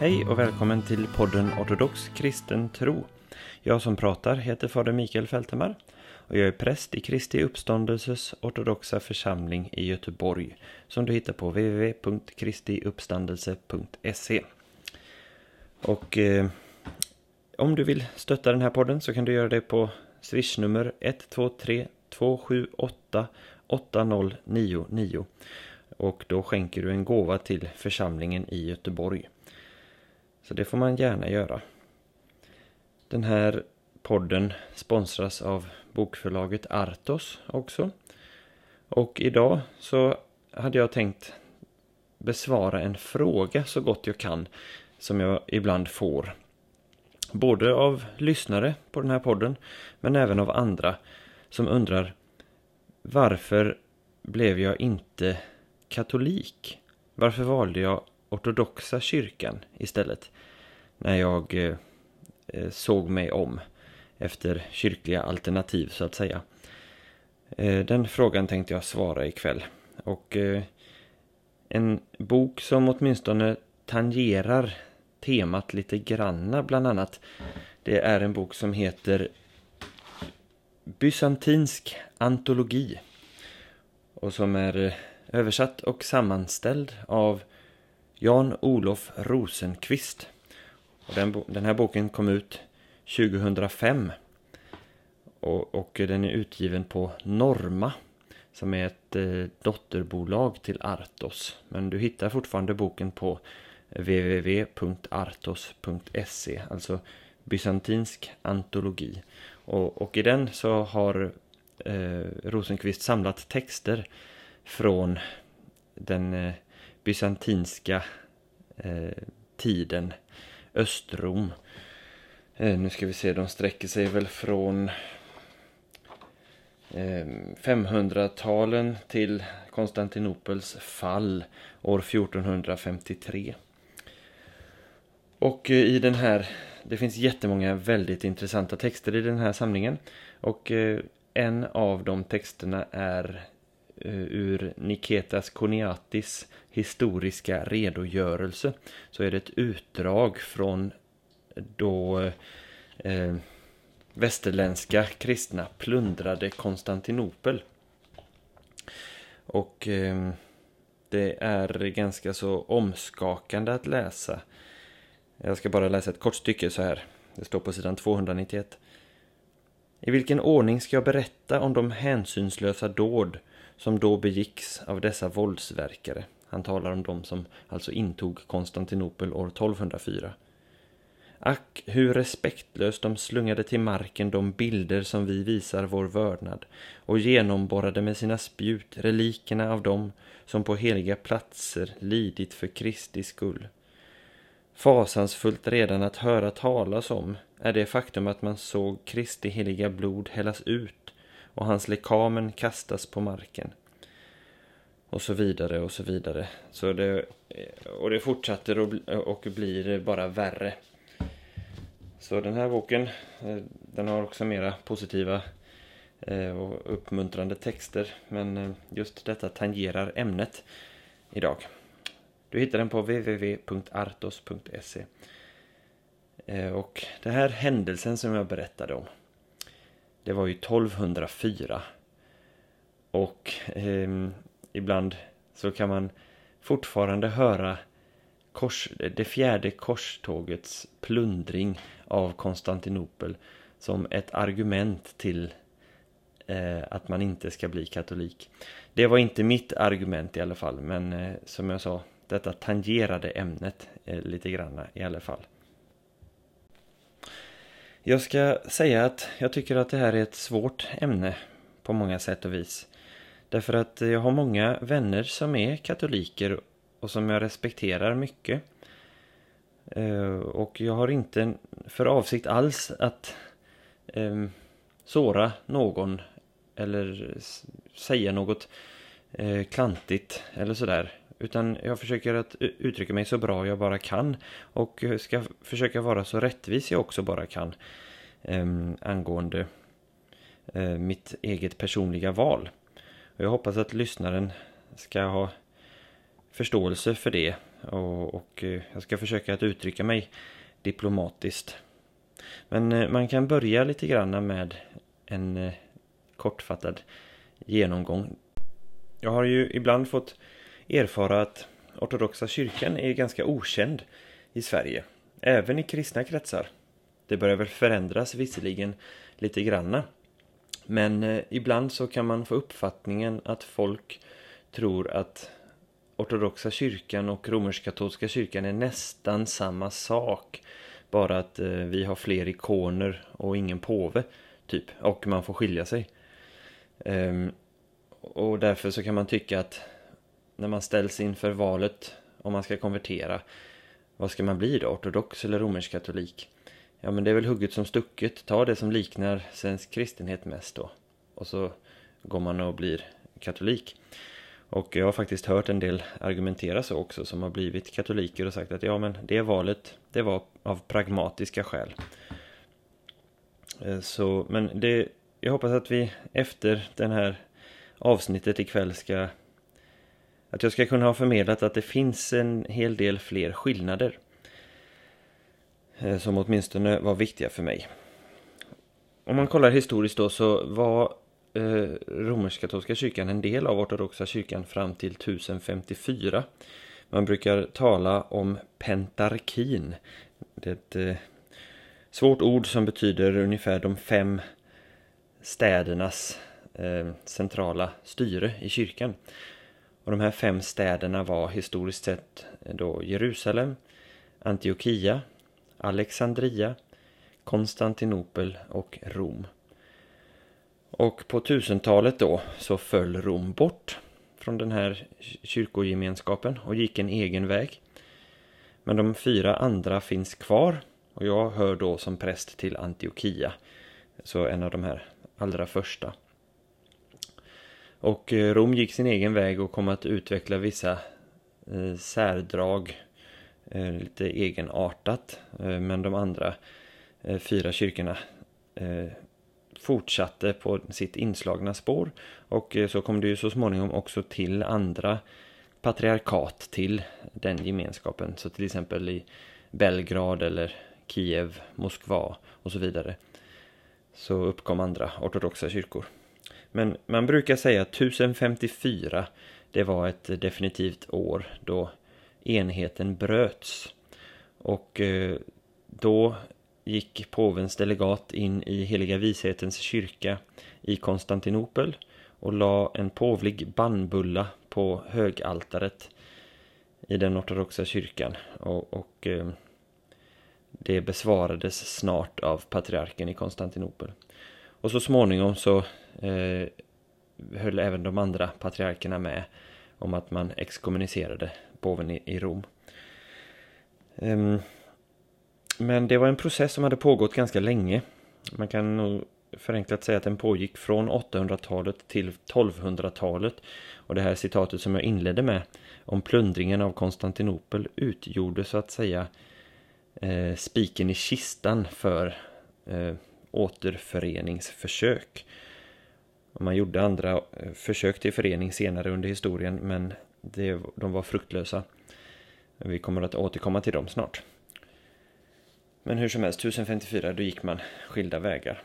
Hej och välkommen till podden Ortodox kristen tro. Jag som pratar heter fader Mikael Fältemar och jag är präst i Kristi uppståndelses ortodoxa församling i Göteborg som du hittar på www.kristiuppstandelse.se. Och eh, om du vill stötta den här podden så kan du göra det på swishnummer 123 278 8099 och då skänker du en gåva till församlingen i Göteborg. Så det får man gärna göra. Den här podden sponsras av bokförlaget Artos också. Och idag så hade jag tänkt besvara en fråga så gott jag kan som jag ibland får. Både av lyssnare på den här podden men även av andra som undrar varför blev jag inte katolik? Varför valde jag ortodoxa kyrkan istället? När jag eh, såg mig om efter kyrkliga alternativ så att säga. Eh, den frågan tänkte jag svara ikväll. Och eh, en bok som åtminstone tangerar temat lite granna bland annat. Det är en bok som heter Bysantinsk antologi. Och som är eh, översatt och sammanställd av Jan-Olof Rosenqvist. Och den, den här boken kom ut 2005. Och, och den är utgiven på Norma som är ett eh, dotterbolag till Artos. Men du hittar fortfarande boken på eh, www.artos.se, alltså bysantinsk antologi. Och, och i den så har eh, Rosenqvist samlat texter från den eh, bysantinska eh, tiden, Östrom. Eh, nu ska vi se, de sträcker sig väl från eh, 500-talen till Konstantinopels fall år 1453. Och eh, i den här, det finns jättemånga väldigt intressanta texter i den här samlingen. Och en av de texterna är ur Niketas Koniatis historiska redogörelse. Så är det ett utdrag från då eh, västerländska kristna plundrade Konstantinopel. Och eh, det är ganska så omskakande att läsa. Jag ska bara läsa ett kort stycke så här. Det står på sidan 291. I vilken ordning ska jag berätta om de hänsynslösa dåd som då begicks av dessa våldsverkare? Han talar om de som alltså intog Konstantinopel år 1204. Ack, hur respektlöst de slungade till marken de bilder som vi visar vår vördnad och genomborrade med sina spjut relikerna av dem som på heliga platser lidit för Kristi skull. Fasansfullt redan att höra talas om är det faktum att man såg Kristi heliga blod hällas ut och hans lekamen kastas på marken. Och så vidare och så vidare. Så det, och det fortsätter och, och blir bara värre. Så den här boken, eh, den har också mera positiva eh, och uppmuntrande texter. Men eh, just detta tangerar ämnet idag. Du hittar den på www.artos.se. Och den här händelsen som jag berättade om. Det var ju 1204. Och eh, ibland så kan man fortfarande höra kors, det fjärde korstågets plundring av Konstantinopel som ett argument till eh, att man inte ska bli katolik. Det var inte mitt argument i alla fall, men eh, som jag sa, detta tangerade ämnet eh, lite grann i alla fall. Jag ska säga att jag tycker att det här är ett svårt ämne på många sätt och vis. Därför att jag har många vänner som är katoliker och som jag respekterar mycket. Eh, och jag har inte för avsikt alls att eh, såra någon eller säga något eh, klantigt eller sådär Utan jag försöker att uttrycka mig så bra jag bara kan. Och ska försöka vara så rättvis jag också bara kan. Ehm, angående mitt eget personliga val. Och jag hoppas att lyssnaren ska ha förståelse för det. Och, och eh, jag ska försöka att uttrycka mig diplomatiskt. Men eh, man kan börja lite grann med en eh, kortfattad genomgång. Jag har ju ibland fått erfara att ortodoxa kyrkan är ganska okänd i Sverige. Även i kristna kretsar. Det börjar väl förändras visserligen lite granna. Men ibland så kan man få uppfattningen att folk tror att ortodoxa kyrkan och romersk-katolska kyrkan är nästan samma sak. Bara att eh, vi har fler ikoner och ingen påve, typ. Och man får skilja sig. Ehm, och därför så kan man tycka att när man ställs inför valet om man ska konvertera, vad ska man bli då? Ortodox eller romersk-katolik? Ja, men det är väl hugget som stucket. Ta det som liknar svensk kristenhet mest då. Och så går man och blir katolik. Och jag har faktiskt hört en del argumentera så också som har blivit katoliker och sagt att ja men det valet det var av pragmatiska skäl. Eh, så, men det, jag hoppas att vi efter den här avsnittet ikväll ska att jag ska kunna ha förmedlat att det finns en hel del fler skillnader eh, som åtminstone var viktiga för mig. Om man kollar historiskt då så var eh, romersk-katolska kyrkan en del av ortodoxa kyrkan fram till 1054. Man brukar tala om pentarkin. Det är ett eh, svårt ord som betyder ungefär de fem städernas eh, centrala styre i kyrkan. Och de här fem städerna var historiskt sett eh, då Jerusalem, Antiochia, Alexandria, Konstantinopel och Rom. Och på 1000-talet då så föll Rom bort från den här kyrkogemenskapen och gick en egen väg. Men de fyra andra finns kvar och jag hör då som präst till Antiochia. Så en av de här allra första. Och eh, Rom gick sin egen väg och kom att utveckla vissa eh, särdrag eh, lite egenartat. Eh, men de andra eh, fyra kyrkorna eh, fortsatte på sitt inslagna spår. Och eh, så kom det ju så småningom också till andra patriarkat till den gemenskapen. Så till exempel i Belgrad eller Kiev, Moskva och så vidare. Så uppkom andra ortodoxa kyrkor. Men man brukar säga att 1054 det var ett definitivt år då enheten bröts. Och eh, då gick påvens delegat in i Heliga Vishetens kyrka i Konstantinopel och la en påvlig bannbulla på högaltaret i den ortodoxa kyrkan. Och, och eh, det besvarades snart av patriarken i Konstantinopel. Och så småningom så eh, höll även de andra patriarkerna med om att man exkommunicerade påven i, i Rom. Um, men det var en process som hade pågått ganska länge. Man kan nog förenklat säga att den pågick från 800-talet till 1200-talet. Och det här citatet som jag inledde med om plundringen av Konstantinopel utgjorde så att säga eh, spiken i kistan för eh, återföreningsförsök. Och man gjorde andra eh, försök till förening senare under historien men det, de var fruktlösa. Vi kommer att återkomma till dem snart. Men hur som helst, 1054 då gick man skilda vägar.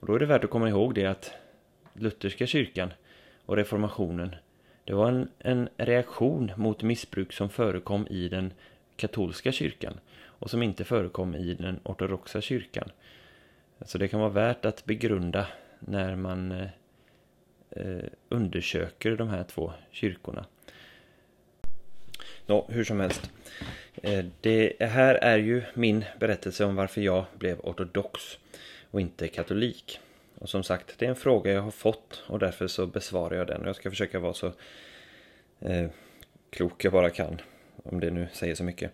Och då är det värt att komma ihåg det att lutherska kyrkan och reformationen det var en, en reaktion mot missbruk som förekom i den katolska kyrkan och som inte förekom i den ortodoxa kyrkan. Så det kan vara värt att begrunda när man eh, eh undersöker de här två kyrkorna. Nå, hur som helst. Eh, det här är ju min berättelse om varför jag blev ortodox och inte katolik. Och som sagt, det är en fråga jag har fått och därför så besvarar jag den. Och jag ska försöka vara så eh, klok jag bara kan, om det nu säger så mycket.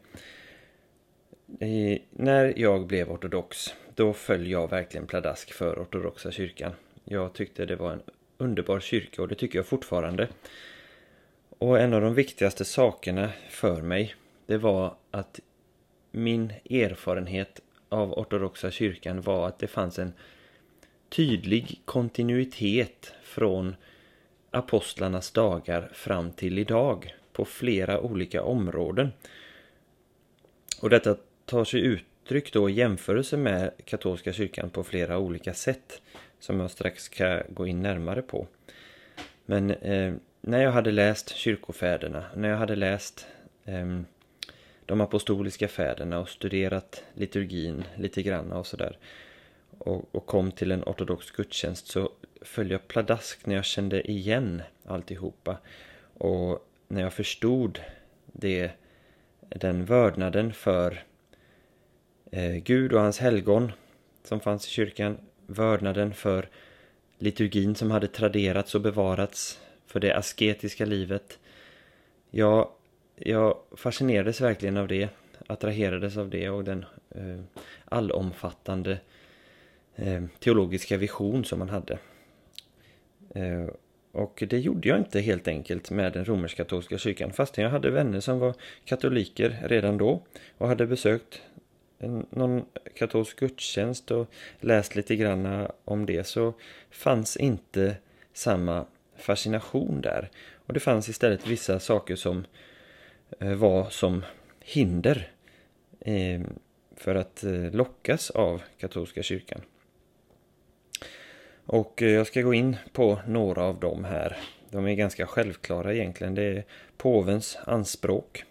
I, när jag blev ortodox, då föll jag verkligen pladask för ortodoxa kyrkan. Jag tyckte det var en underbar kyrka och det tycker jag fortfarande. Och en av de viktigaste sakerna för mig, det var att min erfarenhet av ortodoxa kyrkan var att det fanns en tydlig kontinuitet från apostlarnas dagar fram till idag på flera olika områden. Och detta tar sig uttryck då i jämförelse med katolska kyrkan på flera olika sätt som jag strax ska gå in närmare på. Men eh, när jag hade läst kyrkofäderna, när jag hade läst eh, de apostoliska fäderna och studerat liturgin lite grann och sådär och, och kom till en ortodox gudstjänst så föll jag pladask när jag kände igen alltihopa och när jag förstod det, den vördnaden för eh, Gud och hans helgon som fanns i kyrkan, vördnaden för liturgin som hade traderats och bevarats, för det asketiska livet. Jag, jag fascinerades verkligen av det, attraherades av det och den eh, allomfattande eh, teologiska vision som man hade. Eh, och det gjorde jag inte helt enkelt med den romersk-katolska kyrkan fastän jag hade vänner som var katoliker redan då och hade besökt någon katolsk gudstjänst och läst lite grann om det så fanns inte samma fascination där. Och det fanns istället vissa saker som eh, Eh, var som hinder eh, för att eh, lockas av katolska kyrkan. Och jag ska gå in på några av dem här. De är ganska självklara egentligen. Det är påvens anspråk.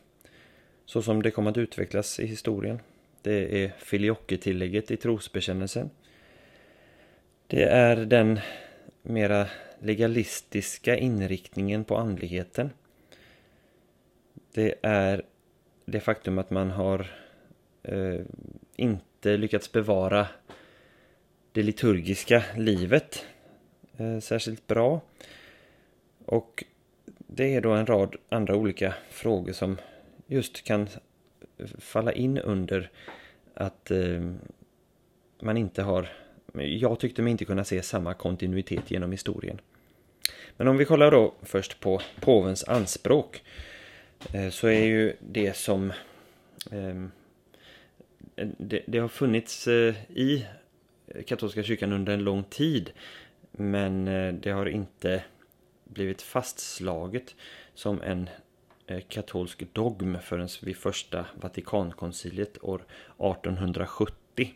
Så som det kommer att utvecklas i historien. Det är filioque-tillägget i trosbekännelsen. Det är den mera legalistiska inriktningen på andligheten. Det är det faktum att man har eh, inte lyckats bevara det liturgiska livet eh, särskilt bra. Och det är då en rad andra olika frågor som just kan falla in under att eh, man inte har... Jag tyckte mig inte kunna se samma kontinuitet genom historien. Men om vi kollar då först på påvens anspråk eh, Eh, så är ju det som eh, det, det, har funnits eh, i katolska kyrkan under en lång tid. Men eh, det har inte blivit fastslaget som en eh, katolsk dogm förrän vid första Vatikankonciliet år 1870.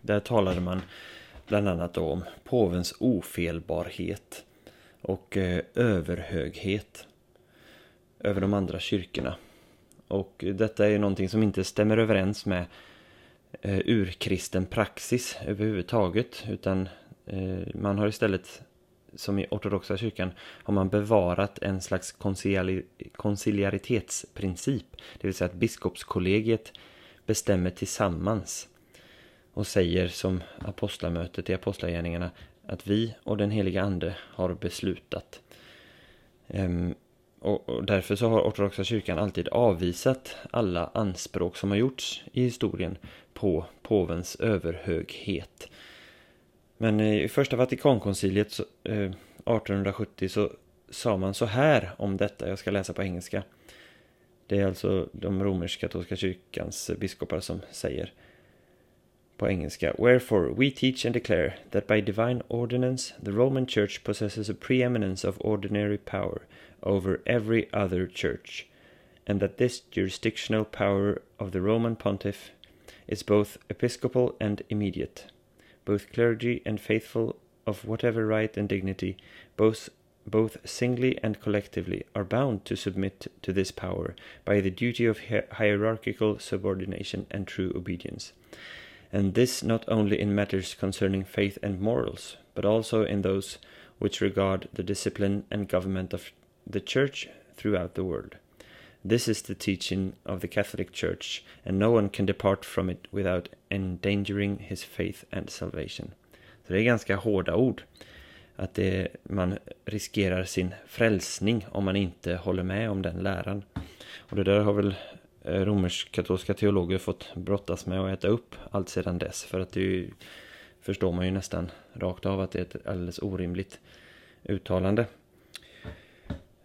Där talade man bland annat om påvens ofelbarhet och eh, överhöghet över de andra kyrkorna. Och detta är någonting som inte stämmer överens med eh, urkristen praxis överhuvudtaget utan eh, man har istället som i ortodoxa kyrkan har man bevarat en slags konciliari konciliaritetsprincip det vill säga att biskopskollegiet bestämmer tillsammans och säger som apostlamötet i apostlagärningarna att vi och den heliga ande har beslutat. Ehm, och, och därför så har ortodoxa kyrkan alltid avvisat alla anspråk som har gjorts i historien på påvens överhöghet. Men i första Vatikankonciliet så, eh, 1870 så sa man så här om detta, jag ska läsa på engelska. Det är alltså de romersk-katolska kyrkans biskopar som säger på engelska. Wherefore we teach and declare that by divine ordinance the Roman Church possesses a preeminence of ordinary power over every other church, and that this jurisdictional power of the Roman pontiff is both episcopal and immediate. Both clergy and faithful of whatever right and dignity, both both singly and collectively, are bound to submit to this power by the duty of hierarchical subordination and true obedience. And this not only in matters concerning faith and morals, but also in those which regard the discipline and government of the Church throughout the world. This is the teaching of the Catholic Church, and no one can depart from it without endangering his faith and salvation. Så det är ganska hårda ord. Att det, man riskerar sin frälsning om man inte håller med om den läran. Och det där har väl Eh, romersk-katolska teologer fått brottas med och äta upp allt sedan dess. För att det ju, förstår man ju nästan rakt av att det är ett alldeles orimligt uttalande.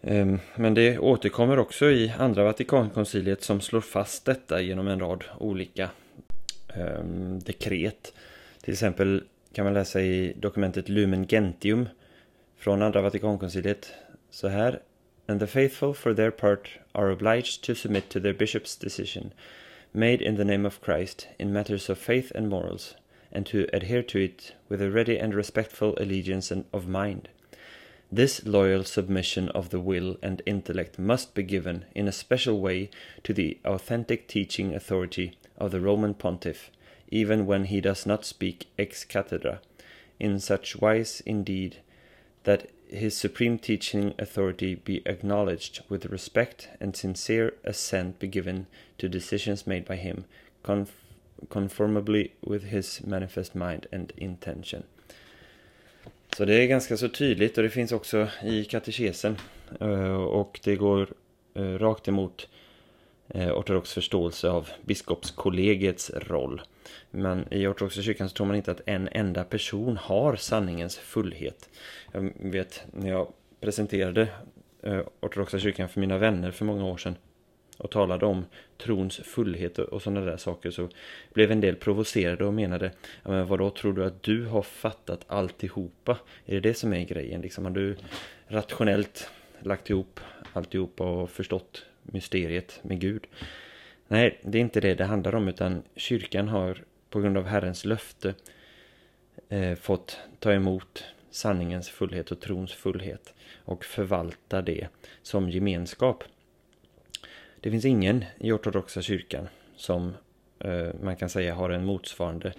Ehm, men det återkommer också i Andra Vatikankonciliet som slår fast detta genom en rad olika ehm, dekret. Till exempel kan man läsa i dokumentet Lumen Gentium från Andra Vatikankonciliet så här. And the faithful for their part are obliged to submit to their bishop's decision made in the name of Christ in matters of faith and morals and to adhere to it with a ready and respectful allegiance of mind. This loyal submission of the will and intellect must be given in a special way to the authentic teaching authority of the Roman pontiff, even when he does not speak ex cathedra, in such wise indeed that his supreme teaching authority be acknowledged with respect and sincere assent be given to decisions made by him, conf- conformably with his manifest mind and intention. Så det är ganska så tydligt och det finns också i katekesen. Eh, och det går eh, rakt emot Eh, ortodox förståelse av biskopskollegiets roll. Men i ortodoxa kyrkan så tror man inte att en enda person har sanningens fullhet. Jag vet när jag presenterade eh, ortodoxa kyrkan för mina vänner för många år sedan och talade om trons fullhet och sådana där saker så blev en del provocerade och menade ja, men vadå, tror du att du har fattat alltihopa? Är det det som är grejen? Liksom, har du rationellt lagt ihop alltihopa och förstått mysteriet med Gud? Nej, det är inte det det handlar om utan kyrkan har på grund av Herrens löfte eh, fått ta emot sanningens fullhet och trons fullhet och förvalta det som gemenskap. Det finns ingen i ortodoxa kyrkan som eh, man kan säga har en motsvarande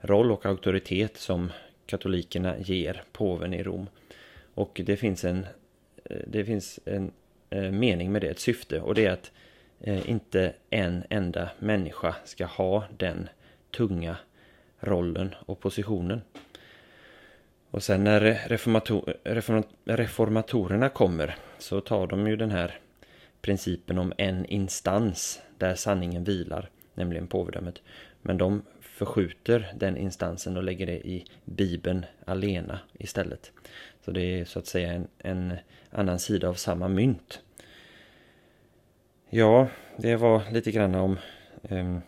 roll och auktoritet som katolikerna ger påven i Rom. Och det finns en, eh, det finns en Eh, mening med det, ett syfte och det är att eh, inte en enda människa ska ha den tunga rollen och positionen. Och sen när reformator, reformatorerna kommer så tar de ju den här principen om en instans där sanningen vilar, nämligen påvedömet. Men de förskjuter den instansen och lägger det i Bibeln alena istället. Så det är så att säga en, en annan sida av samma mynt. Ja, det var lite grann om eh,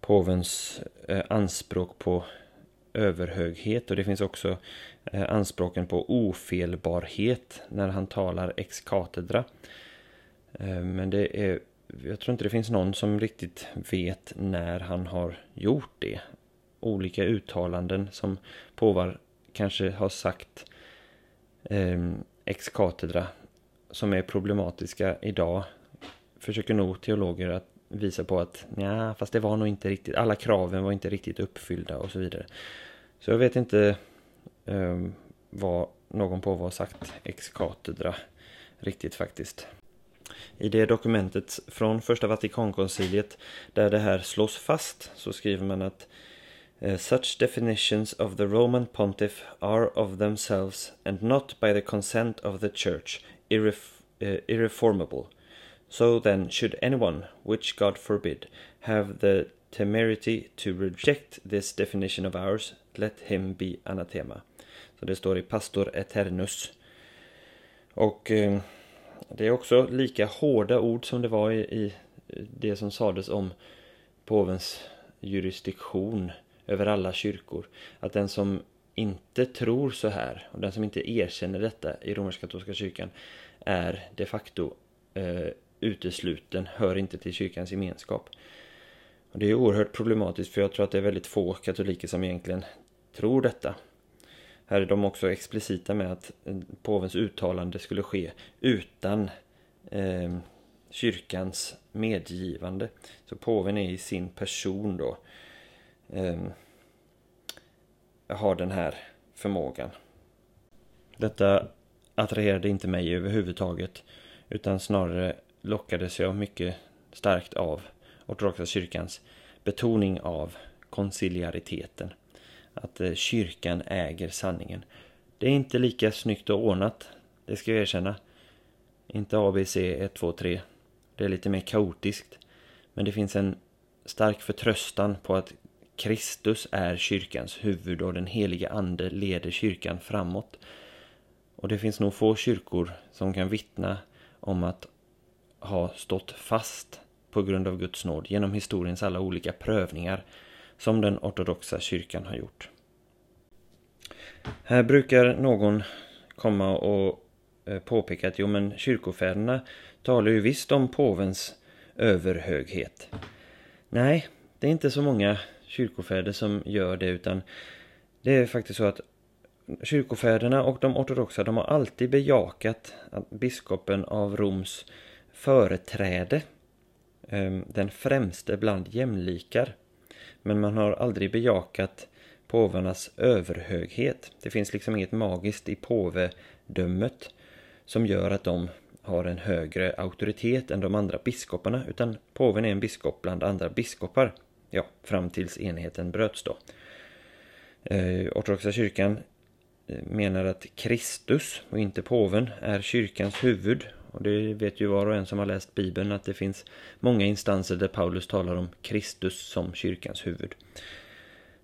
påvens eh, anspråk på överhöghet och det finns också eh, anspråken på ofelbarhet när han talar ex cathedra. Eh, men det är, jag tror inte det finns någon som riktigt vet när han har gjort det. Olika uttalanden som påvar kanske har sagt eh, ex Katedra som är problematiska idag försöker nog teologer att visa på att ja, fast det var nog inte riktigt, alla kraven var inte riktigt uppfyllda och så vidare. Så jag vet inte eh, vad någon på har sagt ex Katedra riktigt faktiskt. I det dokumentet från första Vatikankonciliet där det här slås fast så skriver man att Eh, such definitions of the Roman pontiff are of themselves and not by the consent of the church irref uh, irreformable. So then should anyone, which God forbid, have the temerity to reject this definition of ours, let him be anathema. Så det står i Pastor Eternus. Och eh, det är också lika hårda ord som det var i, i det som sades om påvens jurisdiktion över alla kyrkor. Att den som inte tror så här och den som inte erkänner detta i romersk-katolska kyrkan är de facto eh, utesluten, hör inte till kyrkans gemenskap. Och det är oerhört problematiskt för jag tror att det är väldigt få katoliker som egentligen tror detta. Här är de också explicita med att eh, påvens uttalande skulle ske utan eh, kyrkans medgivande. Så påven är i sin person då eh, har den här förmågan. Detta attraherade inte mig överhuvudtaget utan snarare lockades jag mycket starkt av ortodoxa kyrkans betoning av konciliariteten att eh, kyrkan äger sanningen. Det är inte lika snyggt och ordnat, det ska jag erkänna. Inte ABC 1, 2, 3. Det är lite mer kaotiskt. Men det finns en stark förtröstan på att Kristus är kyrkans huvud och den helige ande leder kyrkan framåt. Och det finns nog få kyrkor som kan vittna om att ha stått fast på grund av Guds nåd genom historiens alla olika prövningar som den ortodoxa kyrkan har gjort. Här brukar någon komma och eh, påpeka att jo men kyrkofäderna talar ju visst om påvens överhöghet. Nej, det är inte så många kyrkofäder som gör det utan det är faktiskt så att kyrkofäderna och de ortodoxa de har alltid bejakat att biskopen av Roms företräde, ehm, den främste bland jämlikar. Men man har aldrig bejakat påvarnas överhöghet. Det finns liksom inget magiskt i påvedömet som gör att de har en högre auktoritet än de andra biskoparna utan påven är en biskop bland andra biskopar. Ja, fram tills enheten bröts då. Eh, ortodoxa kyrkan eh, menar att Kristus och inte påven är kyrkans huvud. Och det vet ju var och en som har läst Bibeln att det finns många instanser där Paulus talar om Kristus som kyrkans huvud.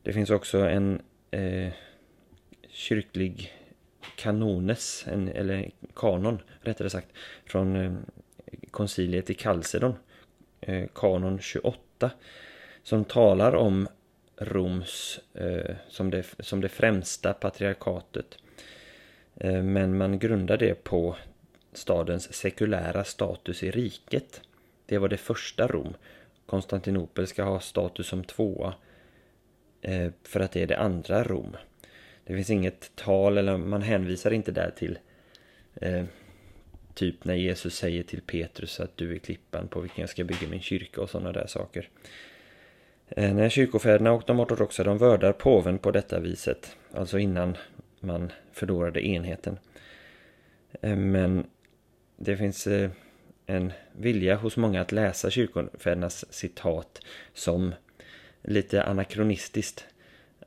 Det finns också en eh, kyrklig kanones, en, eller kanon rättare sagt, från eh, konciliet i Kalsedon, eh, kanon 28, som talar om Roms eh, som, det, som det främsta patriarkatet. Eh, men man grundar det på stadens sekulära status i riket. Det var det första Rom. Konstantinopel ska ha status som tvåa eh, för att det är det andra Rom. Det finns inget tal eller man hänvisar inte där till eh, typ när Jesus säger till Petrus att du är klippan på vilken jag ska bygga min kyrka och sådana där saker. Eh, när kyrkofäderna och de ortodoxa de vördar påven på detta viset, alltså innan man förlorade enheten. Eh, men det finns eh, en vilja hos många att läsa kyrkofädernas citat som lite anakronistiskt,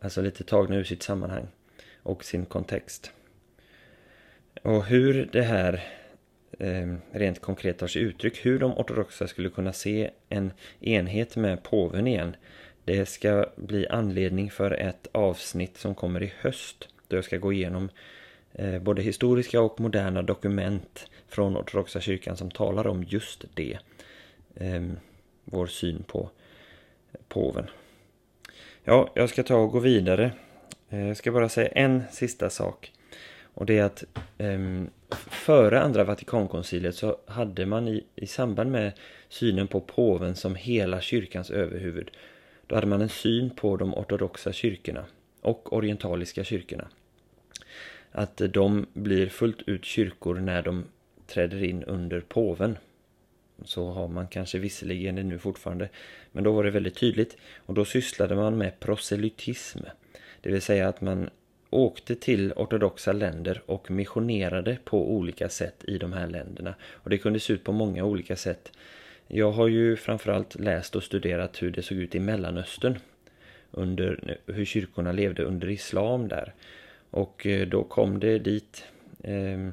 alltså lite tagna ur sitt sammanhang och sin kontext. Och hur det här Ehm, rent konkret tar sig uttryck, hur de ortodoxa skulle kunna se en enhet med påven igen, det ska bli anledning för ett avsnitt som kommer i höst, då jag ska gå igenom eh, både historiska och moderna dokument från ortodoxa kyrkan som talar om just det. Ehm, vår syn på påven. Ja, jag ska ta och gå vidare eh, jag ska bara säga en sista sak. Och det är att um, före andra Vatikankonciliet så hade man i, i samband med synen på påven som hela kyrkans överhuvud. Då hade man en syn på de ortodoxa kyrkorna och orientaliska kyrkorna. Att de blir fullt ut kyrkor när de träder in under påven. Så har man kanske visserligen det nu fortfarande. Men då var det väldigt tydligt. Och då sysslade man med proselytism. Det vill säga att man åkte till ortodoxa länder och missionerade på olika sätt i de här länderna. Och det kunde se ut på många olika sätt. Jag har ju framförallt läst och studerat hur det såg ut i Mellanöstern. Under hur kyrkorna levde under islam där. Och eh, då kom det dit eh,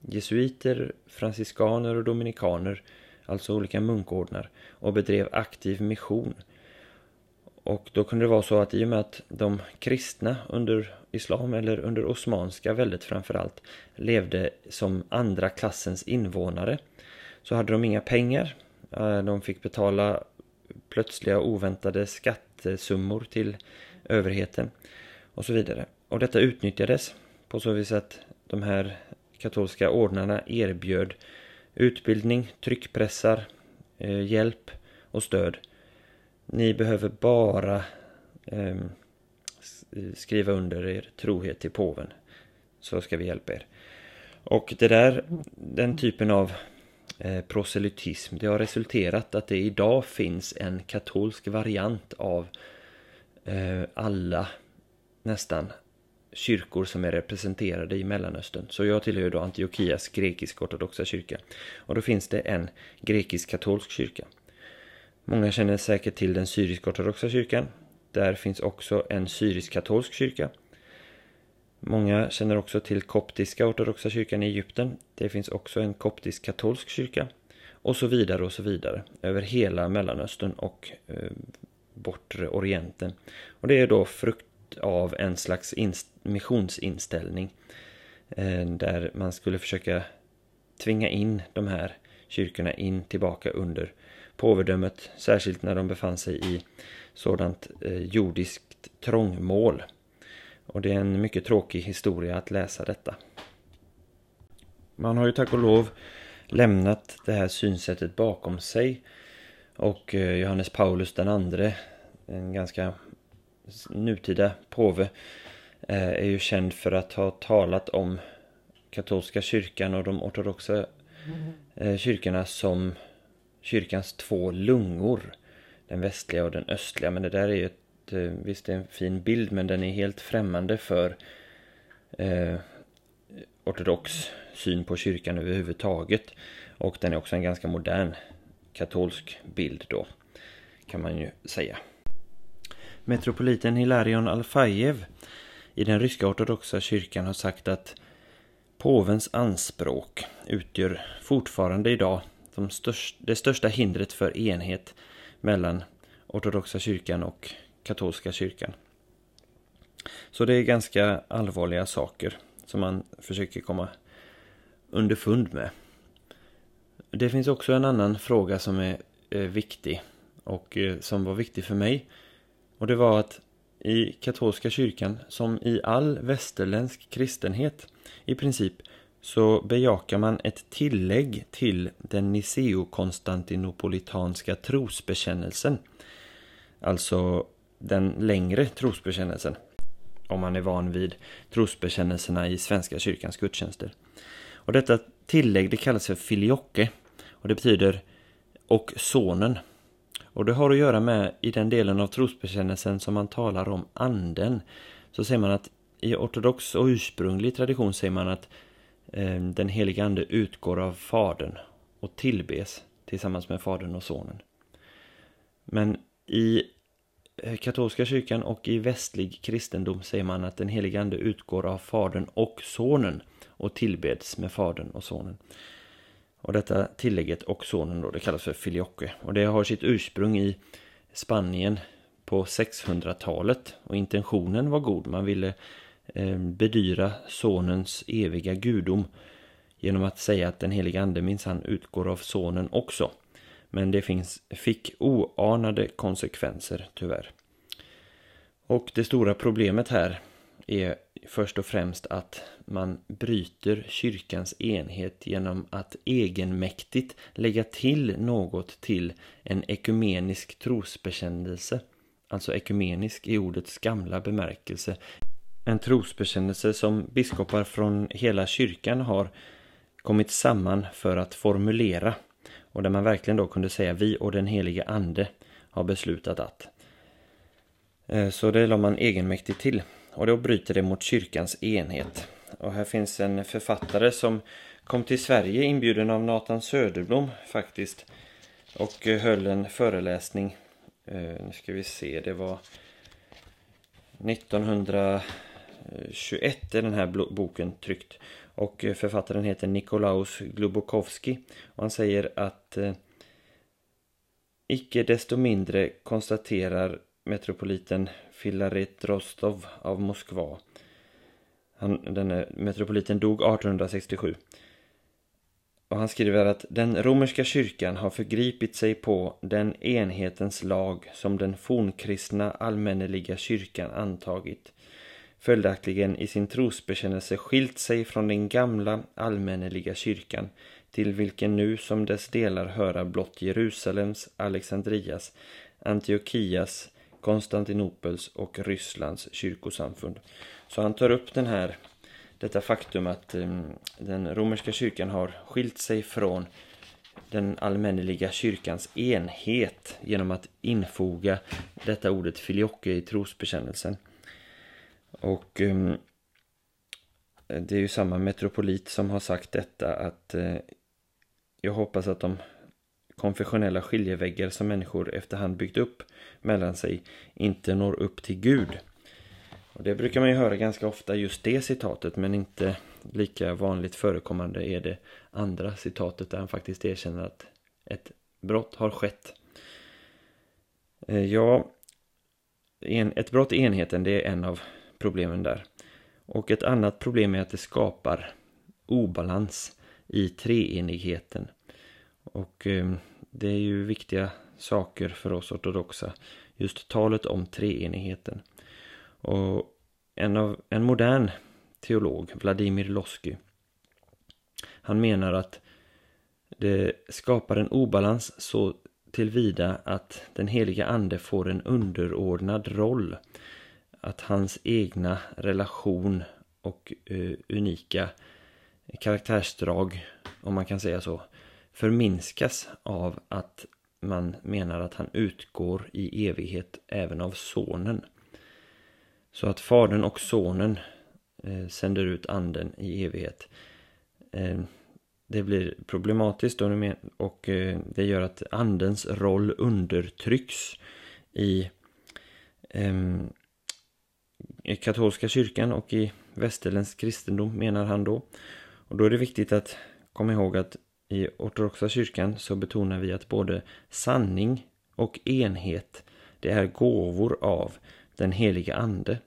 jesuiter, franciskaner och dominikaner, alltså olika munkordnar, och bedrev aktiv mission. Och då kunde det vara så att i och med att de kristna under islam eller under osmanska väldigt framförallt levde som andra klassens invånare så hade de inga pengar. Eh, de fick betala plötsliga oväntade skattesummor till överheten och så vidare. Och detta utnyttjades på så vis att de här katolska ordnarna erbjöd utbildning, tryckpressar, eh, hjälp och stöd ni behöver bara eh, skriva under er trohet till påven. Så ska vi hjälpa er. Och det där, den typen av eh, proselytism, det har resulterat att det idag finns en katolsk variant av eh, alla nästan kyrkor som är representerade i Mellanöstern. Så jag tillhör då Antiochias grekisk-ortodoxa kyrka. Och då finns det en grekisk-katolsk kyrka. Många känner säkert till den syrisk-ortodoxa kyrkan. Där finns också en syrisk-katolsk kyrka. Många känner också till koptiska ortodoxa kyrkan i Egypten. Det finns också en koptisk-katolsk kyrka. Och så vidare och så vidare. Över hela Mellanöstern och eh, bortre Orienten. Och det är då frukt av en slags missionsinställning. eh, där man skulle försöka tvinga in de här kyrkorna in tillbaka under påvedömet, särskilt när de befann sig i sådant eh, jordiskt trångmål. Och det är en mycket tråkig historia att läsa detta. Man har ju tack och lov lämnat det här synsättet bakom sig och eh, Johannes Paulus den andre, en ganska nutida påve, eh, är ju känd för att ha talat om katolska kyrkan och de ortodoxa mm. kyrkorna som kyrkans två lungor. Den västliga och den östliga. Men det där är ju ett, eh, visst är en fin bild men den är helt främmande för eh, ortodox syn på kyrkan överhuvudtaget. Och den är också en ganska modern katolsk bild då, kan man ju säga. Metropoliten Hilarion Alfajev i den ryska ortodoxa kyrkan har sagt att påvens anspråk utgör fortfarande idag de störst, det största hindret för enhet mellan ortodoxa kyrkan och katolska kyrkan. Så det är ganska allvarliga saker som man försöker komma underfund med. Det finns också en annan fråga som är eh, viktig och eh, som var viktig för mig. Och det var att i katolska kyrkan, som i all västerländsk kristenhet i princip, så bejakar man ett tillägg till den Niceo-konstantinopolitanska trosbekännelsen. Alltså den längre trosbekännelsen. Om man är van vid trosbekännelserna i Svenska kyrkans gudstjänster. Och detta tillägg det kallas för filioque och det betyder och sonen. Och det har att göra med i den delen av trosbekännelsen som man talar om anden. Så säger man att i ortodox och ursprunglig tradition säger man att Ehm, den helige ande utgår av fadern och tillbes tillsammans med fadern och sonen. Men i eh, katolska kyrkan och i västlig kristendom säger man att den helige ande utgår av fadern och sonen och tillbeds med fadern och sonen. Och detta tillägget och sonen då, det kallas för filioque. Och det har sitt ursprung i Spanien på 600-talet. Och intentionen var god. Man ville eh, Ehm, bedyra sonens eviga gudom genom att säga att den heliga ande minsann utgår av sonen också. Men det finns, fick oanade konsekvenser tyvärr. Och det stora problemet här är först och främst att man bryter kyrkans enhet genom att egenmäktigt lägga till något till en ekumenisk trosbekännelse. Alltså ekumenisk i ordets gamla bemärkelse. En trosbekännelse som biskopar från hela kyrkan har kommit samman för att formulera. Och där man verkligen då kunde säga vi och den helige ande har beslutat att. Eh, så det la man egenmäktigt till. Och då bryter det mot kyrkans enhet. Och här finns en författare som kom till Sverige inbjuden av Nathan Söderblom faktiskt. Och eh, höll en föreläsning. Eh, nu ska vi se, det var 1921 är den här boken tryckt. Och författaren heter Nikolaus Glubokowski. Och han säger att eh, icke desto mindre konstaterar metropoliten Filaret Rostov av Moskva. Han, denne metropoliten dog 1867. Och han skriver att den romerska kyrkan har förgripit sig på den enhetens lag som den fornkristna allmänneliga kyrkan antagit. Följaktligen i sin trosbekännelse skilt sig från den gamla allmänneliga kyrkan till vilken nu som dess delar höra blott Jerusalems, Alexandrias, Antiochias, Konstantinopels och Rysslands kyrkosamfund. Så han tar upp den här, detta faktum att um, den romerska kyrkan har skilt sig från den allmänneliga kyrkans enhet genom att infoga detta ordet filioque i trosbekännelsen. Och um, det är ju samma metropolit som har sagt detta att uh, jag hoppas att de konfessionella skiljeväggar som människor efterhand byggt upp mellan sig inte når upp till Gud. Och det brukar man ju höra ganska ofta just det citatet men inte lika vanligt förekommande är det andra citatet där han faktiskt erkänner att ett brott har skett. Eh, ja, ja, ett brott i enheten det är en av problemen där. Och ett annat problem är att det skapar obalans i treenigheten. Och eh, det är ju viktiga saker för oss ortodoxa. Just talet om treenigheten. Och en, av, en modern teolog, Vladimir Losky, han menar att det skapar en obalans så tillvida att den heliga ande får en underordnad roll. Att hans egna relation och eh, unika karaktärsdrag, om man kan säga så, förminskas av att man menar att han utgår i evighet även av sonen. Så att fadern och sonen eh, sänder ut anden i evighet. Eh, det blir problematiskt och eh, det gör att andens roll undertrycks i, ehm, i katolska kyrkan och i västerländsk kristendom menar han då. Och då är det viktigt att komma ihåg att i ortodoxa kyrkan så betonar vi att både sanning och enhet det är gåvor av den heliga ande.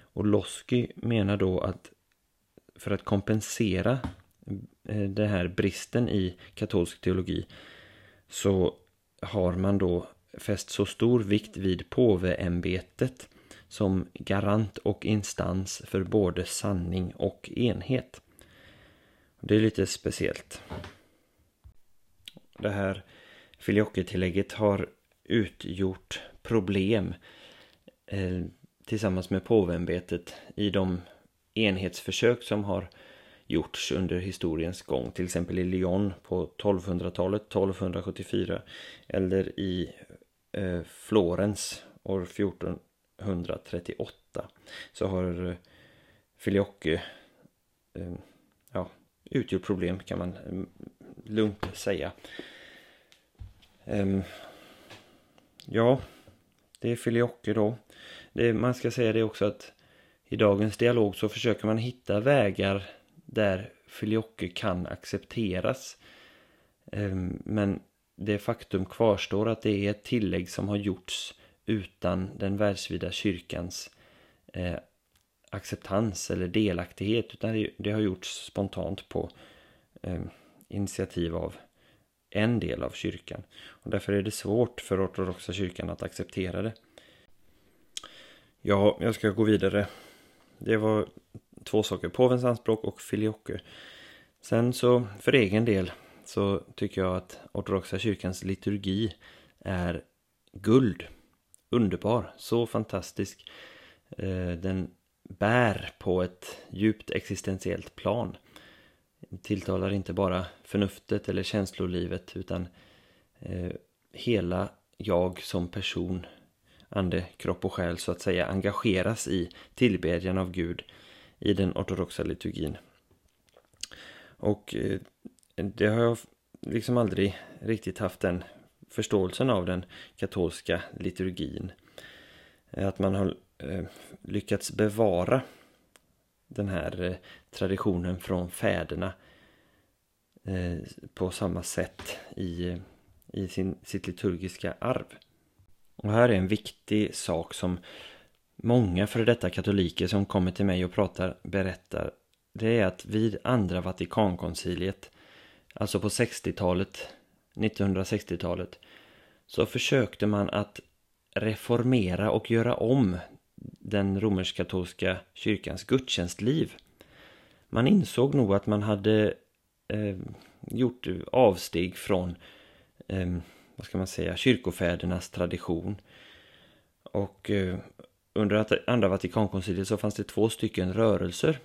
Och Losky menar då att för att kompensera eh, den här bristen i katolsk teologi så har man då fäst så stor vikt vid påveämbetet som garant och instans för både sanning och enhet. Det är lite speciellt. Det här filioketillägget har utgjort problem eh, tillsammans med påveämbetet i de enhetsförsök som har gjorts under historiens gång. Till exempel i Lyon på 1200-talet, 1274. Eller i eh, Florens år 14. 138 Så har eh, Filioque eh, ja, utgjort problem kan man mm, lugnt säga. Ehm, ja, det är Filioque då. Det, man ska säga det också att i dagens dialog så försöker man hitta vägar där Filioque kan accepteras. Ehm, men det faktum kvarstår att det är ett tillägg som har gjorts utan den världsvida kyrkans eh, acceptans eller delaktighet utan det, det har gjorts spontant på eh, initiativ av en del av kyrkan. Och därför är det svårt för ortodoxa kyrkan att acceptera det. Ja, jag ska gå vidare. Det var två saker, påvens anspråk och filioque. Sen så, för egen del, så tycker jag att ortodoxa kyrkans liturgi är guld. Underbar, så fantastisk. Eh, den bär på ett djupt existentiellt plan tilltalar inte bara förnuftet eller känslolivet utan eh, hela jag som person, ande, kropp och själ så att säga, engageras i tillbedjan av Gud i den ortodoxa liturgin. Och eh, det har jag liksom aldrig riktigt haft den förståelsen av den katolska liturgin. Eh, att man har eh, lyckats bevara den här eh, traditionen från fäderna på samma sätt i, i sin, sitt liturgiska arv. Och här är en viktig sak som många före detta katoliker som kommer till mig och pratar berättar. Det är att vid andra Vatikankonciliet, alltså på 60-talet, 1960-talet, så försökte man att reformera och göra om den romersk-katolska kyrkans gudstjänstliv. Man insåg nog att man hade eh, gjort avsteg från, eh, vad ska man säga, kyrkofädernas tradition. Och eh, under andra Vatikankonciliet så fanns det två stycken rörelser.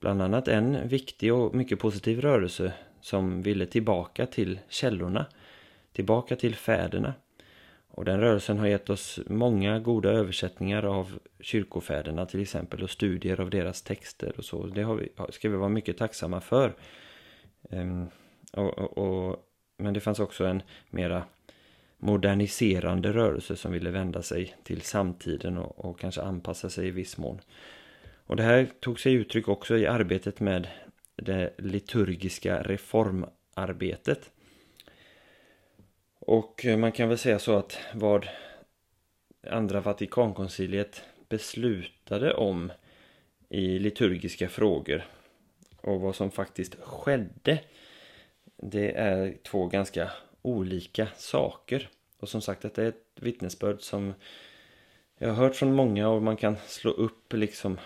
Bland annat en viktig och mycket positiv rörelse som ville tillbaka till källorna, tillbaka till fäderna. Och den rörelsen har gett oss många goda översättningar av kyrkofäderna till exempel och studier av deras texter och så. Det har vi, ska vi vara mycket tacksamma för. Ehm, och, och, och, men det fanns också en mera moderniserande rörelse som ville vända sig till samtiden och, och kanske anpassa sig i viss mån. Och det här tog sig uttryck också i arbetet med det liturgiska reformarbetet. Och eh, man kan väl säga så att vad andra Vatikankonciliet beslutade om i liturgiska frågor och vad som faktiskt skedde det är två ganska olika saker. Och som sagt, detta är ett vittnesbörd som jag har hört från många och man kan slå upp liksom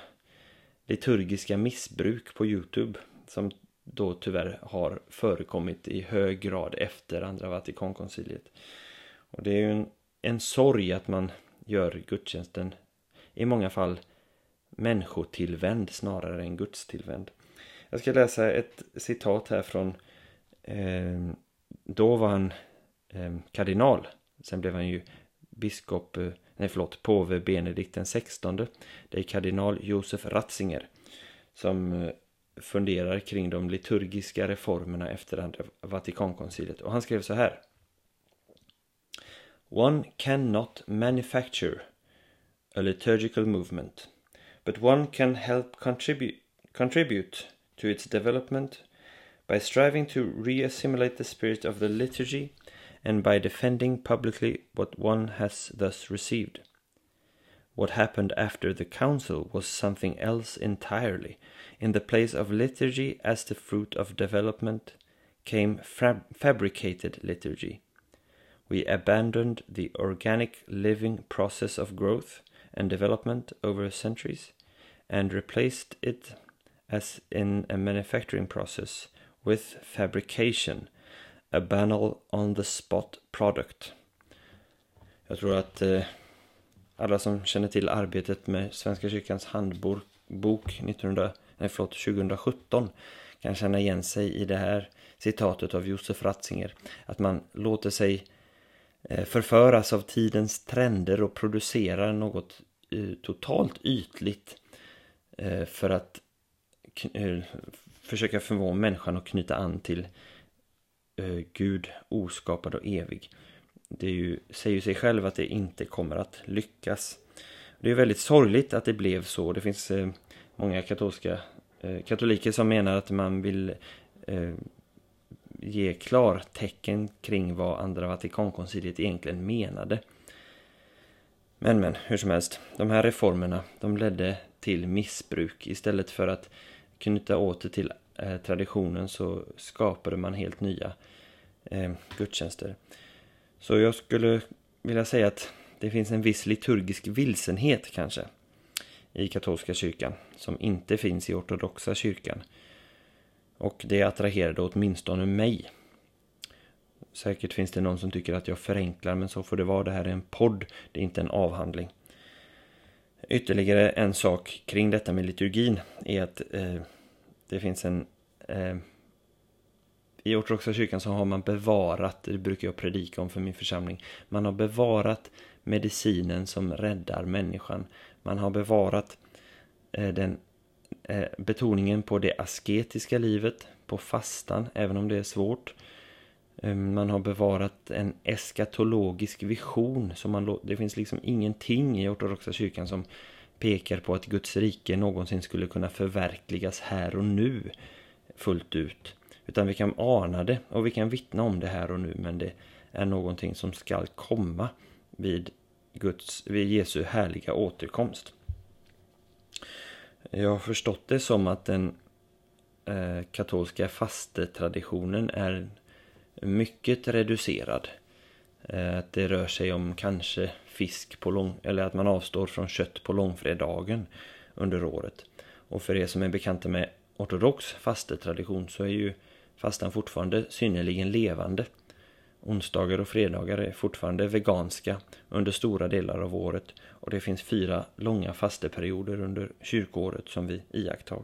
liturgiska missbruk på Youtube som då tyvärr har förekommit i hög grad efter andra Vatikankonciliet. Och det är ju en, en sorg att man gör gudstjänsten i många fall människotillvänd snarare än gudstillvänd. Jag ska läsa ett citat här från eh, då var han eh, kardinal. Sen blev han ju biskop, eh, nej förlåt, påve Benedikt den XVI. Det är kardinal Josef Ratzinger som eh, funderar kring de liturgiska reformerna efter andra Vatikankonciliet. Och han skrev så här. One cannot manufacture a liturgical movement, but one can help contribute, contribute to its development by striving to reassimilate the spirit of the liturgy and by defending publicly what one has thus received. What happened after the council was something else entirely. In the place of liturgy as the fruit of development came fab- fabricated liturgy. We abandoned the organic living process of growth and development over centuries and replaced it as in a manufacturing process with fabrication, a banal on the spot product. Jag tror att eh, alla som känner till arbetet med Svenska kyrkans handbok 1900, nej, förlåt, 2017 kan känna igen sig i det här citatet av Josef Ratzinger. Att man låter sig eh, förföras av tidens trender och producerar något eh, totalt ytligt eh, för att försöka förmå människan att knyta an till Gud, oskapad och evig. Det är ju, säger ju sig själv att det inte kommer att lyckas. Det är väldigt sorgligt att det blev så. Det finns eh, många katolska eh, katoliker som menar att man vill eh, ge klartecken kring vad andra Vatikankonciliet egentligen menade. Men men, hur som helst, de här reformerna de ledde till missbruk istället för att knyta åter till eh, traditionen så skapade man helt nya eh, gudstjänster. Så jag skulle vilja säga att det finns en viss liturgisk vilsenhet kanske i katolska kyrkan som inte finns i ortodoxa kyrkan. Och det attraherade åtminstone mig. Säkert finns det någon som tycker att jag förenklar men så får det vara. Det här är en podd, det är inte en avhandling. Ytterligare en sak kring detta med liturgin är att eh, det finns en... Eh, i ortodoxa kyrkan så har man bevarat, det brukar jag predika om för min församling, man har bevarat medicinen som räddar människan. Man har bevarat eh, den eh, betoningen på det asketiska livet, på fastan, även om det är svårt. Eh, man har bevarat en eskatologisk vision. Så man, det finns liksom ingenting i ortodoxa kyrkan som pekar på att Guds rike någonsin skulle kunna förverkligas här och nu fullt ut. Utan vi kan ana det och vi kan vittna om det här och nu men det är någonting som skall komma vid, Guds, vid Jesu härliga återkomst. Jag har förstått det som att den eh, katolska fastetraditionen är mycket reducerad. Eh, att det rör sig om kanske fisk på lång, eller att man avstår från kött på långfredagen under året. Och för er som är bekanta med ortodox fastetradition så är ju fastan fortfarande synnerligen levande. Onsdagar och fredagar är fortfarande veganska under stora delar av året och det finns fyra långa fasteperioder under kyrkoåret som vi iakttar.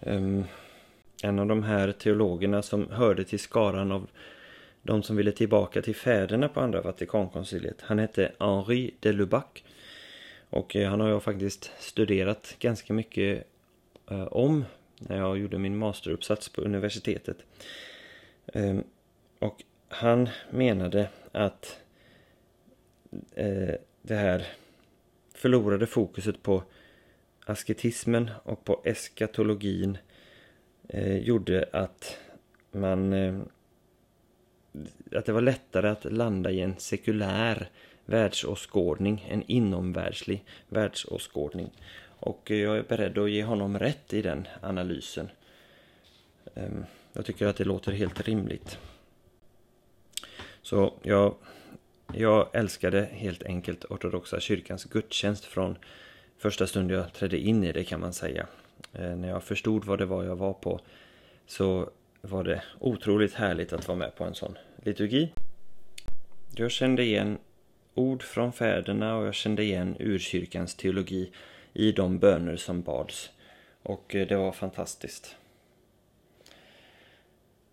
Um, en av de här teologerna som hörde till skaran av de som ville tillbaka till fäderna på andra Vatikankonciliet. Han hette Henri de Lubac. Och eh, han har jag faktiskt studerat ganska mycket eh, om när jag gjorde min masteruppsats på universitetet. Ehm, och han menade att eh, det här förlorade fokuset på asketismen och på eskatologin eh, gjorde att man eh, att det var lättare att landa i en sekulär världsåskådning, en inomvärldslig världsåskådning. Och jag är beredd att ge honom rätt i den analysen. Ehm, jag tycker att det låter helt rimligt. Så jag, jag älskade helt enkelt ortodoxa kyrkans gudstjänst från första stund jag trädde in i det kan man säga. Eh, när jag förstod vad det var jag var på så var det otroligt härligt att vara med på en sån liturgi. Jag kände igen ord från fäderna och jag kände igen urkyrkans teologi i de böner som bads. Och eh, det var fantastiskt.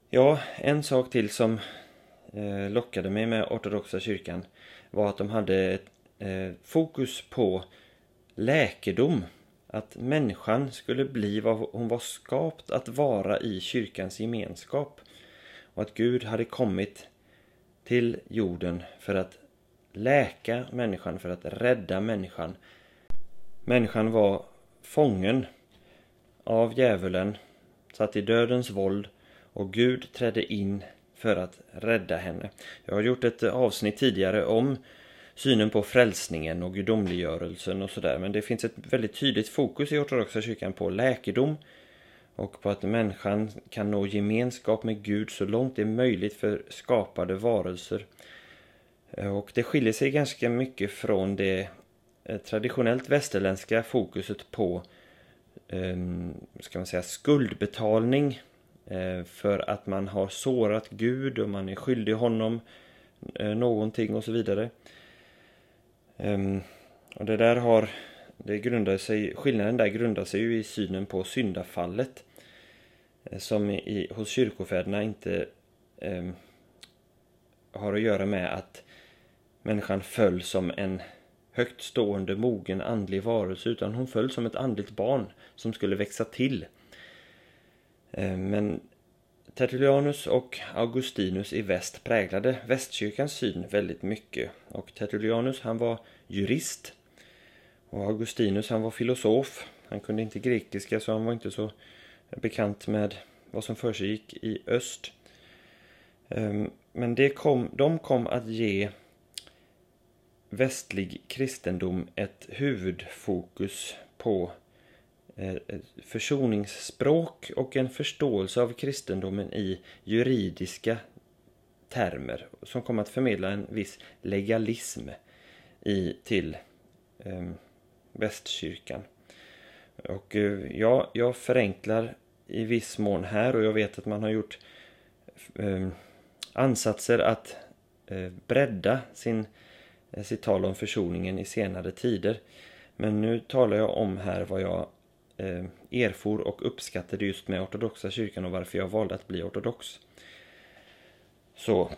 Ja, en sak till som eh, lockade mig med ortodoxa kyrkan var att de hade ett eh, fokus på läkedom. Att människan skulle bli vad hon var skapt att vara i kyrkans gemenskap. Och att Gud hade kommit till jorden för att läka människan, för att rädda människan. Människan var fången av djävulen, satt i dödens våld och Gud trädde in för att rädda henne. Jag har gjort ett avsnitt tidigare om synen på frälsningen och gudomliggörelsen och sådär men det finns ett väldigt tydligt fokus i ortodoxa kyrkan på läkedom och på att människan kan nå gemenskap med Gud så långt det är möjligt för skapade varelser. Och det skiljer sig ganska mycket från det Eh, traditionellt västerländska fokuset på ehm, ska man säga, skuldbetalning eh, för att man har sårat Gud och man är skyldig honom eh, någonting och så vidare. Ehm, och det där har, det grundar sig, skillnaden där grundar sig ju i synen på syndafallet. Som i, hos kyrkofäderna inte eh, har att göra med att människan föll som en högt stående, mogen, andlig varelse utan hon föll som ett andligt barn som skulle växa till. Eh, men Tertullianus och Augustinus i väst präglade västkyrkans syn väldigt mycket. Och Tertullianus han var jurist och Augustinus han var filosof. Han kunde inte grekiska så han var inte så bekant med vad som försiggick i öst. Eh, men det kom, de kom att ge västlig kristendom ett huvudfokus på eh, försoningsspråk och en förståelse av kristendomen i juridiska termer som kom att förmedla en viss legalism i, till eh, västkyrkan. Och eh, ja, jag förenklar i viss mån här och jag vet att man har gjort eh, ansatser att eh, bredda sin, eh, Eh, sitt tal om försoningen i senare tider. Men nu talar jag om här vad jag eh, erfor och uppskattade just med ortodoxa kyrkan och varför jag valde att bli ortodox. Så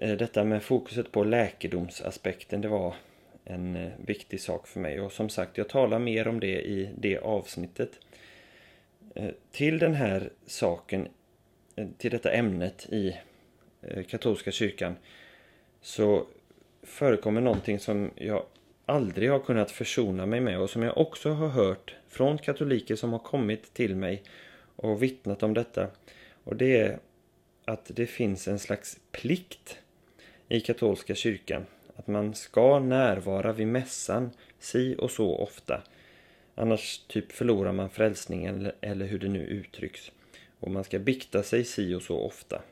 eh, detta med fokuset på läkedomsaspekten det var en eh, viktig sak för mig och som sagt jag talar mer om det i det avsnittet. Eh, till den här saken, eh, till detta ämnet i eh, katolska kyrkan så förekommer någonting som jag aldrig har kunnat försona mig med och som jag också har hört från katoliker som har kommit till mig och vittnat om detta. Och det är att det finns en slags plikt i katolska kyrkan. Att man ska närvara vid mässan si och så ofta. Annars typ förlorar man frälsningen eller hur det nu uttrycks. Och man ska bikta sig si och så ofta.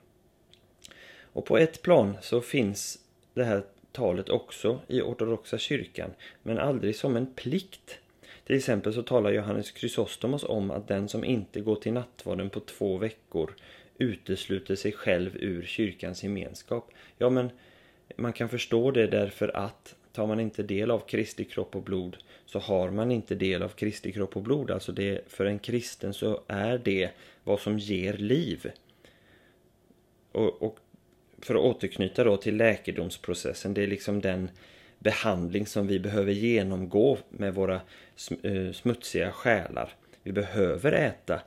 Och på ett plan så finns det här talet också i ortodoxa kyrkan, men aldrig som en plikt. Till exempel så talar Johannes Chrysostomos om att den som inte går till nattvarden på två veckor utesluter sig själv ur kyrkans gemenskap. Ja, men man kan förstå det därför att tar man inte del av Kristi kropp och blod så har man inte del av Kristi kropp och blod. Alltså det, för en kristen så är det vad som ger liv. Och, och för att återknyta då till läkedomsprocessen, det är liksom den behandling som vi behöver genomgå med våra eh, smutsiga själar. Vi behöver äta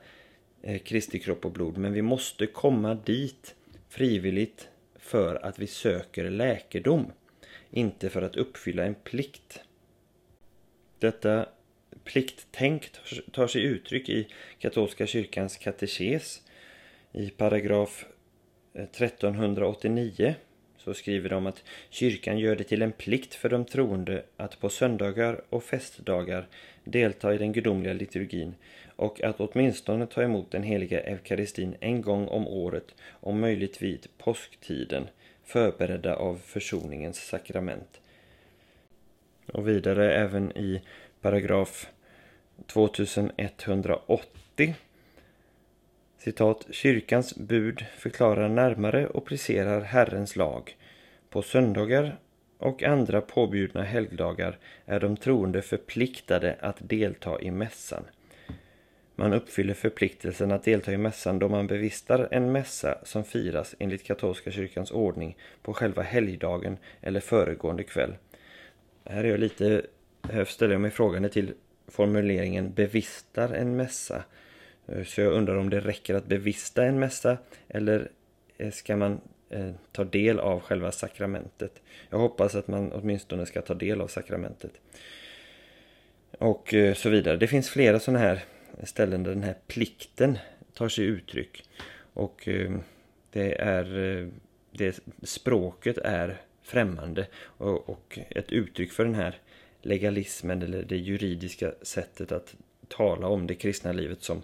eh, Kristi kropp och blod, men vi måste komma dit frivilligt för att vi söker läkedom, inte för att uppfylla en plikt. Detta plikttänk tar sig uttryck i katolska kyrkans katekes i paragraf Eh, 1389 så skriver de att kyrkan gör det till en plikt för de troende att på söndagar och festdagar delta i den gudomliga liturgin och att åtminstone ta emot den heliga eukaristin en gång om året, om möjligt vid påsktiden, förberedda av försoningens sakrament. Och vidare även i paragraf 2180 citat, kyrkans bud förklarar närmare och preciserar Herrens lag. På söndagar och andra påbjudna helgdagar är de troende förpliktade att delta i mässan. Man uppfyller förpliktelsen att delta i mässan då man bevistar en mässa som firas enligt katolska kyrkans ordning på själva helgdagen eller föregående kväll. Här är jag lite, här ställer jag mig frågande till formuleringen bevistar en mässa. Eh, så jag undrar om det räcker att bevista en mässa eller eh, ska man eh, ta del av själva sakramentet. Jag hoppas att man åtminstone ska ta del av sakramentet. Och så vidare. Det finns flera sådana här ställen där den här plikten tar sig uttryck. Och det är det språket är främmande och, och, ett uttryck för den här legalismen eller det juridiska sättet att tala om det kristna livet som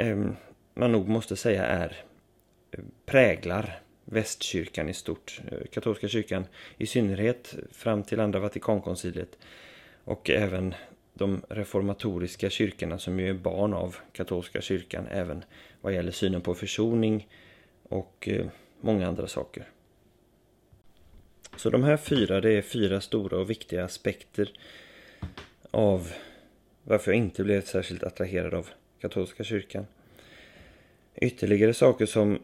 Ehm, man nog måste säga är eh, präglar västkyrkan i stort. Eh, katolska kyrkan i synnerhet fram till andra Vatikankonciliet och även de reformatoriska kyrkorna som ju är barn av katolska kyrkan även vad gäller synen på försoning och eh, många andra saker. Så de här fyra, det är fyra stora och viktiga aspekter av varför jag inte blev särskilt attraherad av katolska kyrkan. Ytterligare saker som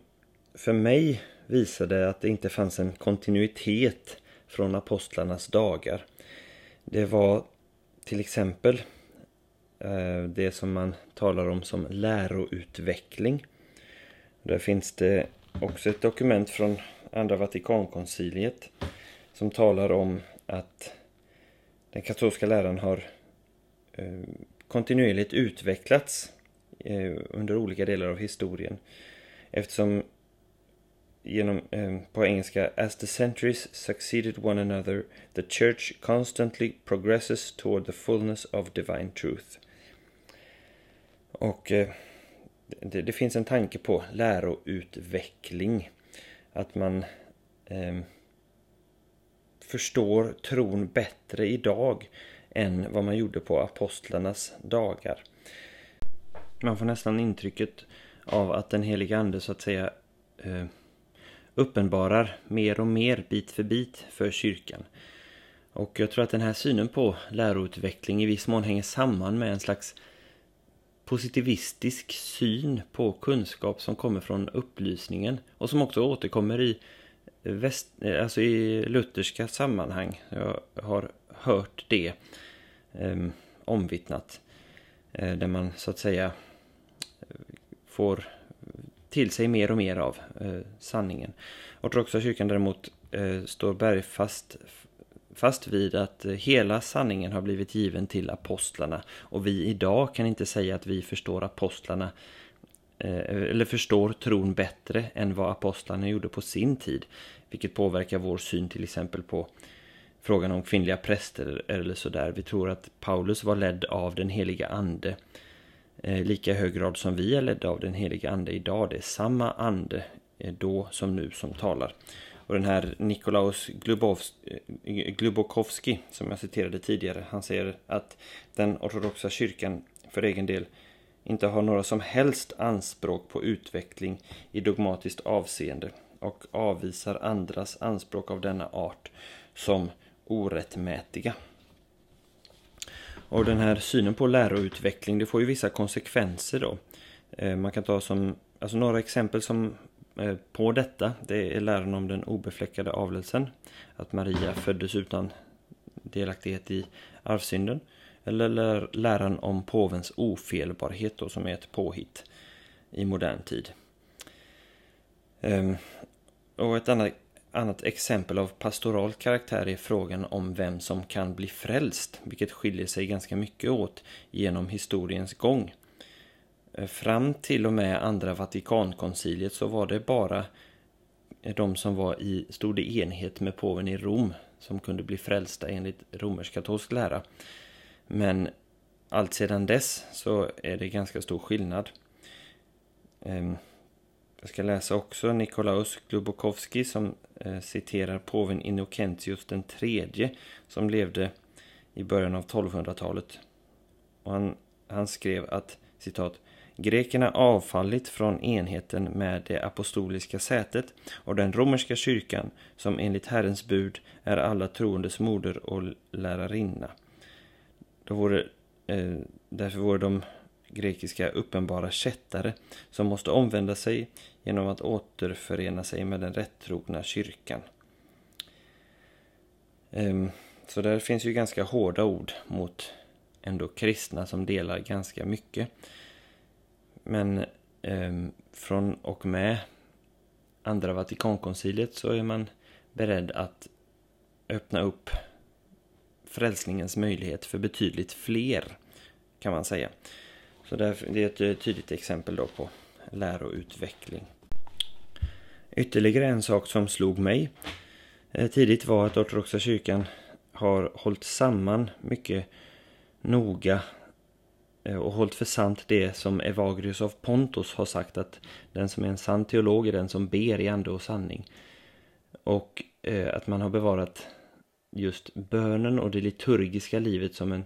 för mig visade att det inte fanns en kontinuitet från apostlarnas dagar. Det var till exempel eh, det som man talar om som läroutveckling. Där finns det också ett dokument från Andra Vatikankonciliet som talar om att den katolska läran har eh, kontinuerligt utvecklats Eh, under olika delar av historien. Eftersom genom, eh, på engelska As the centuries succeeded one another the church constantly progresses toward the fullness of divine truth. Och eh, det, det, finns en tanke på läroutveckling. Att man eh, förstår tron bättre idag än vad man gjorde på apostlarnas dagar. Man får nästan intrycket av att den heliga ande så att säga eh, uppenbarar mer och mer bit för bit för kyrkan. Och jag tror att den här synen på läroutveckling i viss mån hänger samman med en slags positivistisk syn på kunskap som kommer från upplysningen och som också återkommer i, väst, eh, alltså i lutherska sammanhang. Jag har hört det eh, omvittnat. Eh, där man så att säga får till sig mer och mer av eh, sanningen. Ortodoxa kyrkan däremot eh, står bergfast fast vid att hela sanningen har blivit given till apostlarna och vi idag kan inte säga att vi förstår apostlarna eh, eller förstår tron bättre än vad apostlarna gjorde på sin tid vilket påverkar vår syn till exempel på frågan om kvinnliga präster eller sådär. Vi tror att Paulus var ledd av den heliga ande eh, lika hög grad som vi är ledda av den heliga ande idag. Det är samma ande eh, då som nu som talar. Och den här Nikolaus eh, Glubokowski som jag citerade tidigare, han säger att den ortodoxa kyrkan för egen del inte har några som helst anspråk på utveckling i dogmatiskt avseende och avvisar andras anspråk av denna art som orättmätiga. Och den här synen på läroutveckling, det får ju vissa konsekvenser då. Eh, man kan ta som, alltså några exempel som eh, på detta, det är läran om den obefläckade avlelsen. Att Maria föddes utan delaktighet i arvsynden. Eller läran om påvens ofelbarhet då, som är ett påhitt i modern tid. Ehm, och ett annat annat exempel av pastoral karaktär är frågan om vem som kan bli frälst, vilket skiljer sig ganska mycket åt genom historiens gång. Eh, fram till och med andra Vatikankonciliet så var det bara eh, de som var i, stod i enhet med påven i Rom som kunde bli frälsta enligt romersk-katolsk lära. Men allt sedan dess så är det ganska stor skillnad. Ehm, jag ska läsa också Nikolaus Glubokowski som eh, citerar påven Innocentius den tredje som levde i början av 1200-talet. Och han, han skrev att citat Grekerna avfallit från enheten med det apostoliska sätet och den romerska kyrkan som enligt Herrens bud är alla troendes moder och lärarinna. Då vore, eh, därför vore de grekiska uppenbara kättare som måste omvända sig genom att återförena sig med den rättrogna kyrkan. Ehm, så där finns ju ganska hårda ord mot ändå kristna som delar ganska mycket. Men ehm, från och med andra Vatikankonciliet så är man beredd att öppna upp frälsningens möjlighet för betydligt fler, kan man säga. Så det är ett eh, tydligt exempel då på läroutveckling. Ytterligare en sak som slog mig eh, tidigt var att ortodoxa kyrkan har hållit samman mycket noga eh, och hållit för sant det som Evagrius av Pontus har sagt att den som är en sann teolog är den som ber i ande och sanning. Och att man har bevarat just bönen och det liturgiska livet som, en,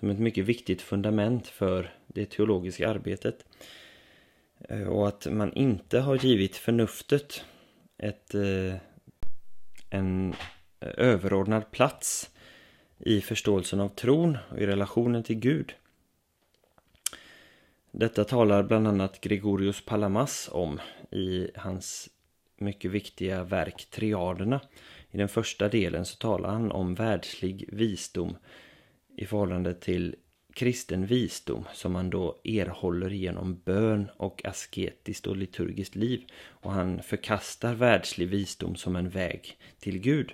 som ett mycket viktigt fundament för det teologiska arbetet. Eh, och att man inte har givit förnuftet ett, eh, en överordnad plats i förståelsen av tron och i relationen till Gud. Detta talar bland annat Gregorius Palamas om i hans mycket viktiga verk Triaderna. I den första delen så talar han om världslig visdom i förhållande till kristen visdom som man då erhåller genom bön och asketiskt och liturgiskt liv. Och han förkastar världslig visdom som en väg till Gud.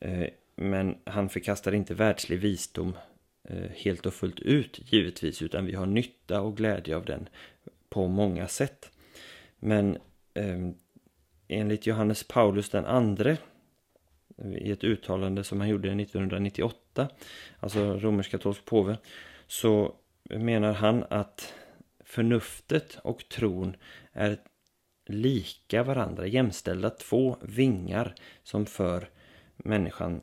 Eh, men han förkastar inte världslig visdom eh, helt och fullt ut givetvis utan vi har nytta och glädje av den på många sätt. Men eh, enligt Johannes Paulus den andre i ett uttalande som han gjorde 1998, alltså romersk-katolsk påve, så menar han att förnuftet och tron är lika varandra, jämställda två vingar som för människan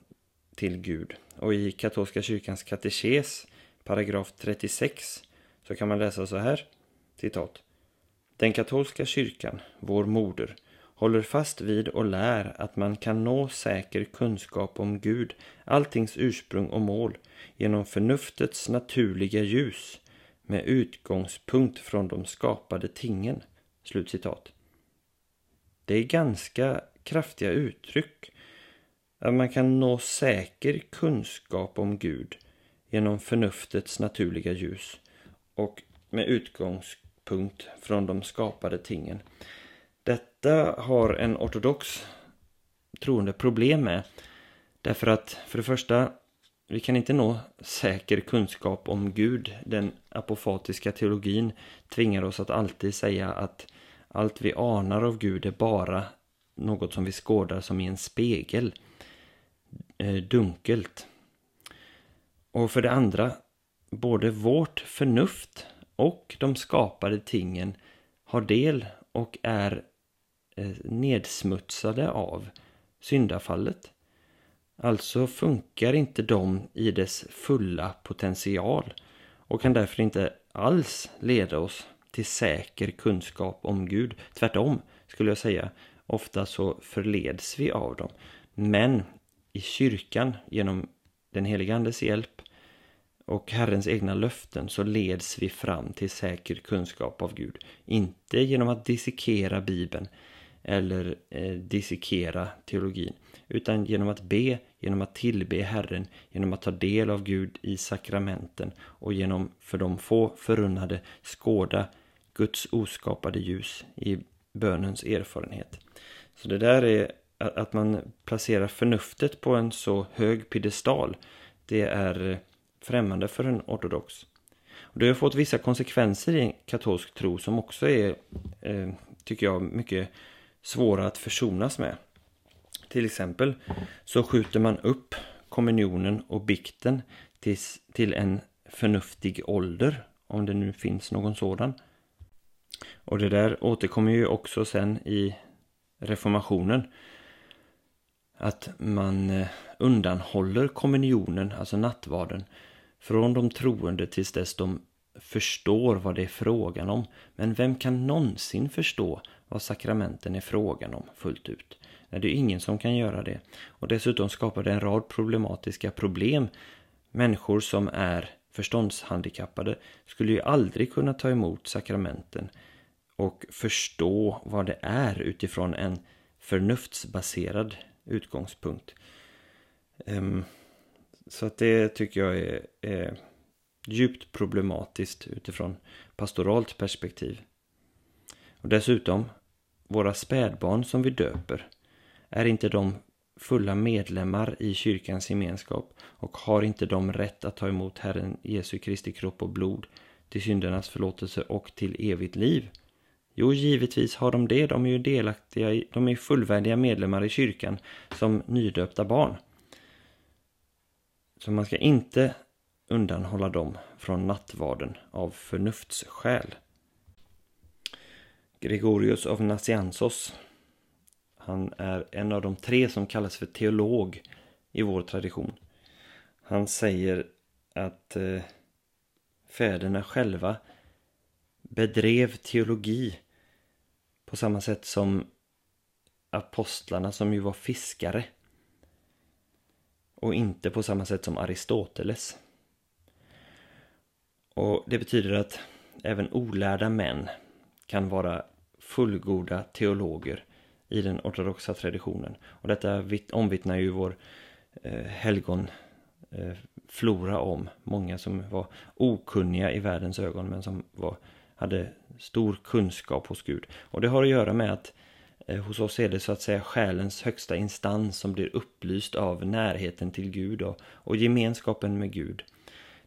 till Gud. Och i katolska kyrkans katekes, paragraf 36, så kan man läsa så här, citat. Den katolska kyrkan, vår moder, håller fast vid och lär att man kan nå säker kunskap om Gud, alltings ursprung och mål, genom förnuftets naturliga ljus, med utgångspunkt från de skapade tingen. Slutcitat. Det är ganska kraftiga uttryck att man kan nå säker kunskap om Gud genom förnuftets naturliga ljus och med utgångspunkt från de skapade tingen. Detta har en ortodox troende problem med. Därför att för det första, vi kan inte nå säker kunskap om Gud. Den apofatiska teologin tvingar oss att alltid säga att allt vi anar av Gud är bara något som vi skådar som i en spegel. Eh, dunkelt. Och för det andra, både vårt förnuft och de skapade tingen har del och är Eh, nedsmutsade av syndafallet. Alltså funkar inte de i dess fulla potential och kan därför inte alls leda oss till säker kunskap om Gud. Tvärtom skulle jag säga. Ofta så förleds vi av dem. Men i kyrkan genom den heliga Andes hjälp och Herrens egna löften så leds vi fram till säker kunskap av Gud. Inte genom att dissekera Bibeln eller eh, dissekera teologin utan genom att be, genom att tillbe Herren, genom att ta del av Gud i sakramenten och genom för de få förunnade skåda Guds oskapade ljus i bönens erfarenhet. Så det där är att man placerar förnuftet på en så hög piedestal, det är eh, främmande för en ortodox. Och det har fått vissa konsekvenser i katolsk tro som också är, eh, tycker jag, mycket svåra att försonas med. Till exempel så skjuter man upp kommunionen och bikten tills, till en förnuftig ålder, om det nu finns någon sådan. Och det där återkommer ju också sen i reformationen. Att man eh, undanhåller kommunionen, alltså nattvarden, från de troende tills dess de förstår vad det är frågan om. Men vem kan någonsin förstå vad sakramenten är frågan om fullt ut? Nej, det är ingen som kan göra det. Och dessutom skapar det en rad problematiska problem. Människor som är förståndshandikappade skulle ju aldrig kunna ta emot sakramenten och förstå vad det är utifrån en förnuftsbaserad utgångspunkt. Ehm, så att det tycker jag är, är djupt problematiskt utifrån pastoralt perspektiv. Och dessutom, våra spädbarn som vi döper, är inte de fulla medlemmar i kyrkans gemenskap och har inte de rätt att ta emot Herren Jesu Kristi kropp och blod till syndernas förlåtelse och till evigt liv? Jo, givetvis har de det. De är ju delaktiga, i, de är fullvärdiga medlemmar i kyrkan som nydöpta barn. Så man ska inte undanhålla dem från nattvarden av förnuftsskäl. Gregorius av Nassiansos. Han är en av de tre som kallas för teolog i vår tradition. Han säger att eh, fäderna själva bedrev teologi på samma sätt som apostlarna som ju var fiskare. Och inte på samma sätt som Aristoteles. Och det betyder att även olärda män kan vara fullgoda teologer i den ortodoxa traditionen. Och detta omvittnar ju vår eh, helgon eh, flora om. Många som var okunniga i världens ögon men som var, hade stor kunskap hos Gud. Och det har att göra med att eh, hos oss är det så att säga själens högsta instans som blir upplyst av närheten till Gud och, och gemenskapen med Gud.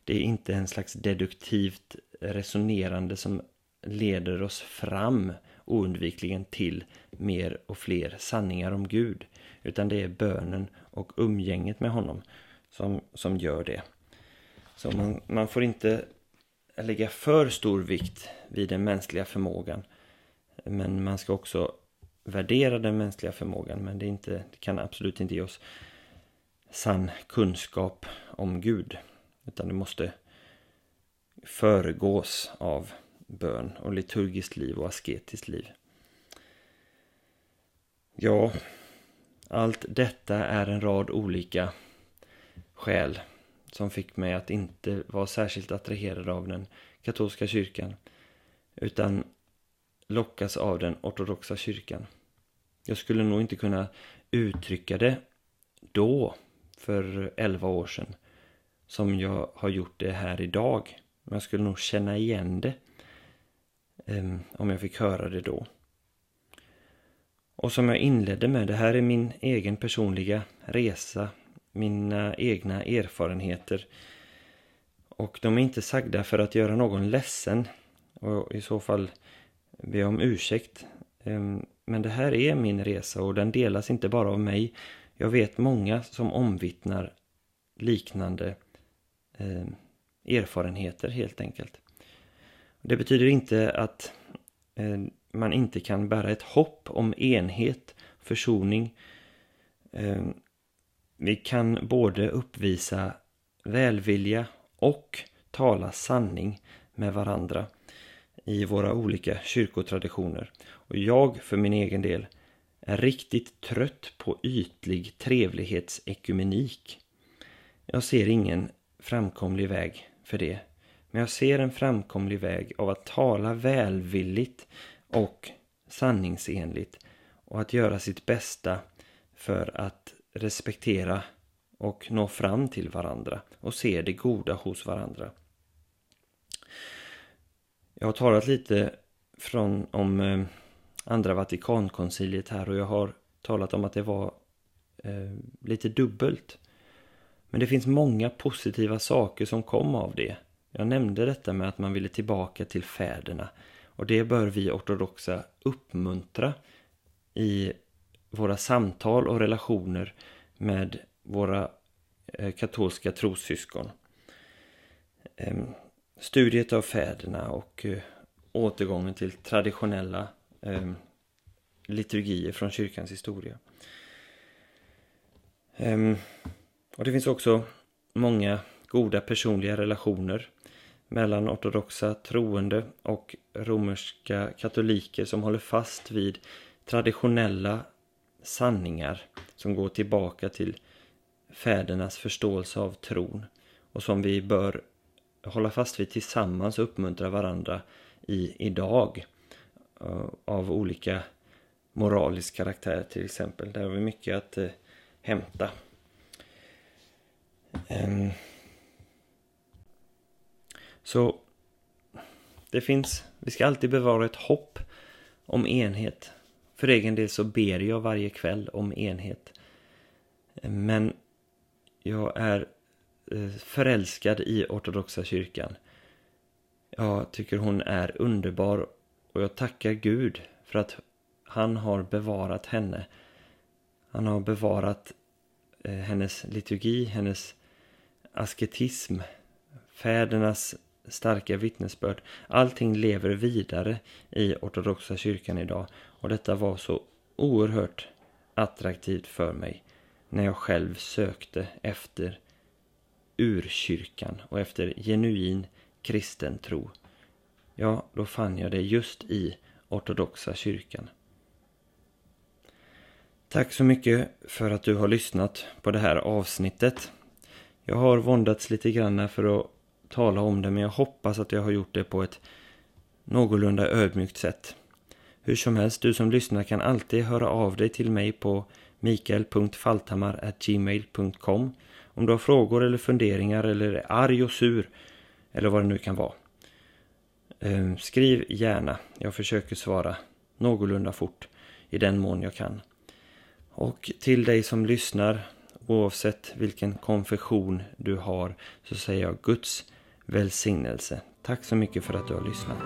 Det är inte en slags deduktivt resonerande som leder oss fram oundvikligen till mer och fler sanningar om Gud. Utan det är bönen och umgänget med honom som, som gör det. Så man, man får inte lägga för stor vikt vid den mänskliga förmågan. Men man ska också värdera den mänskliga förmågan. Men det, inte, det kan absolut inte ge oss sann kunskap om Gud. Utan det måste föregås av bön och liturgiskt liv och asketiskt liv. Ja, allt detta är en rad olika skäl som fick mig att inte vara särskilt attraherad av den katolska kyrkan utan lockas av den ortodoxa kyrkan. Jag skulle nog inte kunna uttrycka det då, för elva år sedan, som jag har gjort det här idag. Men jag skulle nog känna igen det Ehm, om jag fick höra det då. Och som jag inledde med, det här är min egen personliga resa, mina egna erfarenheter. Och de är inte sagda för att göra någon ledsen och i så fall be om ursäkt. Ehm, men det här är min resa och den delas inte bara av mig. Jag vet många som omvittnar liknande ehm, erfarenheter helt enkelt. Det betyder inte att eh, man inte kan bära ett hopp om enhet, försoning. Eh, vi kan både uppvisa välvilja och tala sanning med varandra i våra olika kyrkotraditioner. Och jag för min egen del är riktigt trött på ytlig trevlighetsekumenik. Jag ser ingen framkomlig väg för det. Men jag ser en framkomlig väg av att tala välvilligt och sanningsenligt och att göra sitt bästa för att respektera och nå fram till varandra och se det goda hos varandra. Jag har talat lite från, om eh, andra Vatikankonciliet här och jag har talat om att det var eh, lite dubbelt. Men det finns många positiva saker som kom av det. Jag nämnde detta med att man ville tillbaka till fäderna och det bör vi ortodoxa uppmuntra i våra samtal och relationer med våra eh, katolska trossyskon. Ehm, studiet av fäderna och eh, återgången till traditionella ehm, liturgier från kyrkans historia. Ehm, och det finns också många goda personliga relationer mellan ortodoxa troende och romerska katoliker som håller fast vid traditionella sanningar som går tillbaka till fädernas förståelse av tron och som vi bör hålla fast vid tillsammans och uppmuntra varandra i idag eh, av olika moralisk karaktär till exempel. Där har vi mycket att eh, hämta. Ehm, så det finns, vi ska alltid bevara ett hopp om enhet. För egen del så ber jag varje kväll om enhet. Men jag är eh, förälskad i ortodoxa kyrkan. Jag tycker hon är underbar och jag tackar Gud för att han har bevarat henne. Han har bevarat eh, hennes liturgi, hennes asketism, fädernas starka vittnesbörd. Allting lever vidare i ortodoxa kyrkan idag och detta var så oerhört attraktivt för mig när jag själv sökte efter urkyrkan och efter genuin kristen tro. Ja, då fann jag det just i ortodoxa kyrkan. Tack så mycket för att du har lyssnat på det här avsnittet. Jag har våndats lite grann för att tala om det men jag hoppas att jag har gjort det på ett någorlunda ödmjukt sätt. Hur som helst, du som lyssnar kan alltid höra av dig till mig på mikael.falthammar.gmail.com om du har frågor eller funderingar eller är arg och sur eller vad det nu kan vara. Ehm, skriv gärna. Jag försöker svara någorlunda fort i den mån jag kan. Och till dig som lyssnar, oavsett vilken konfession du har, så säger jag Guds välsignelse. Tack så mycket för att du har lyssnat.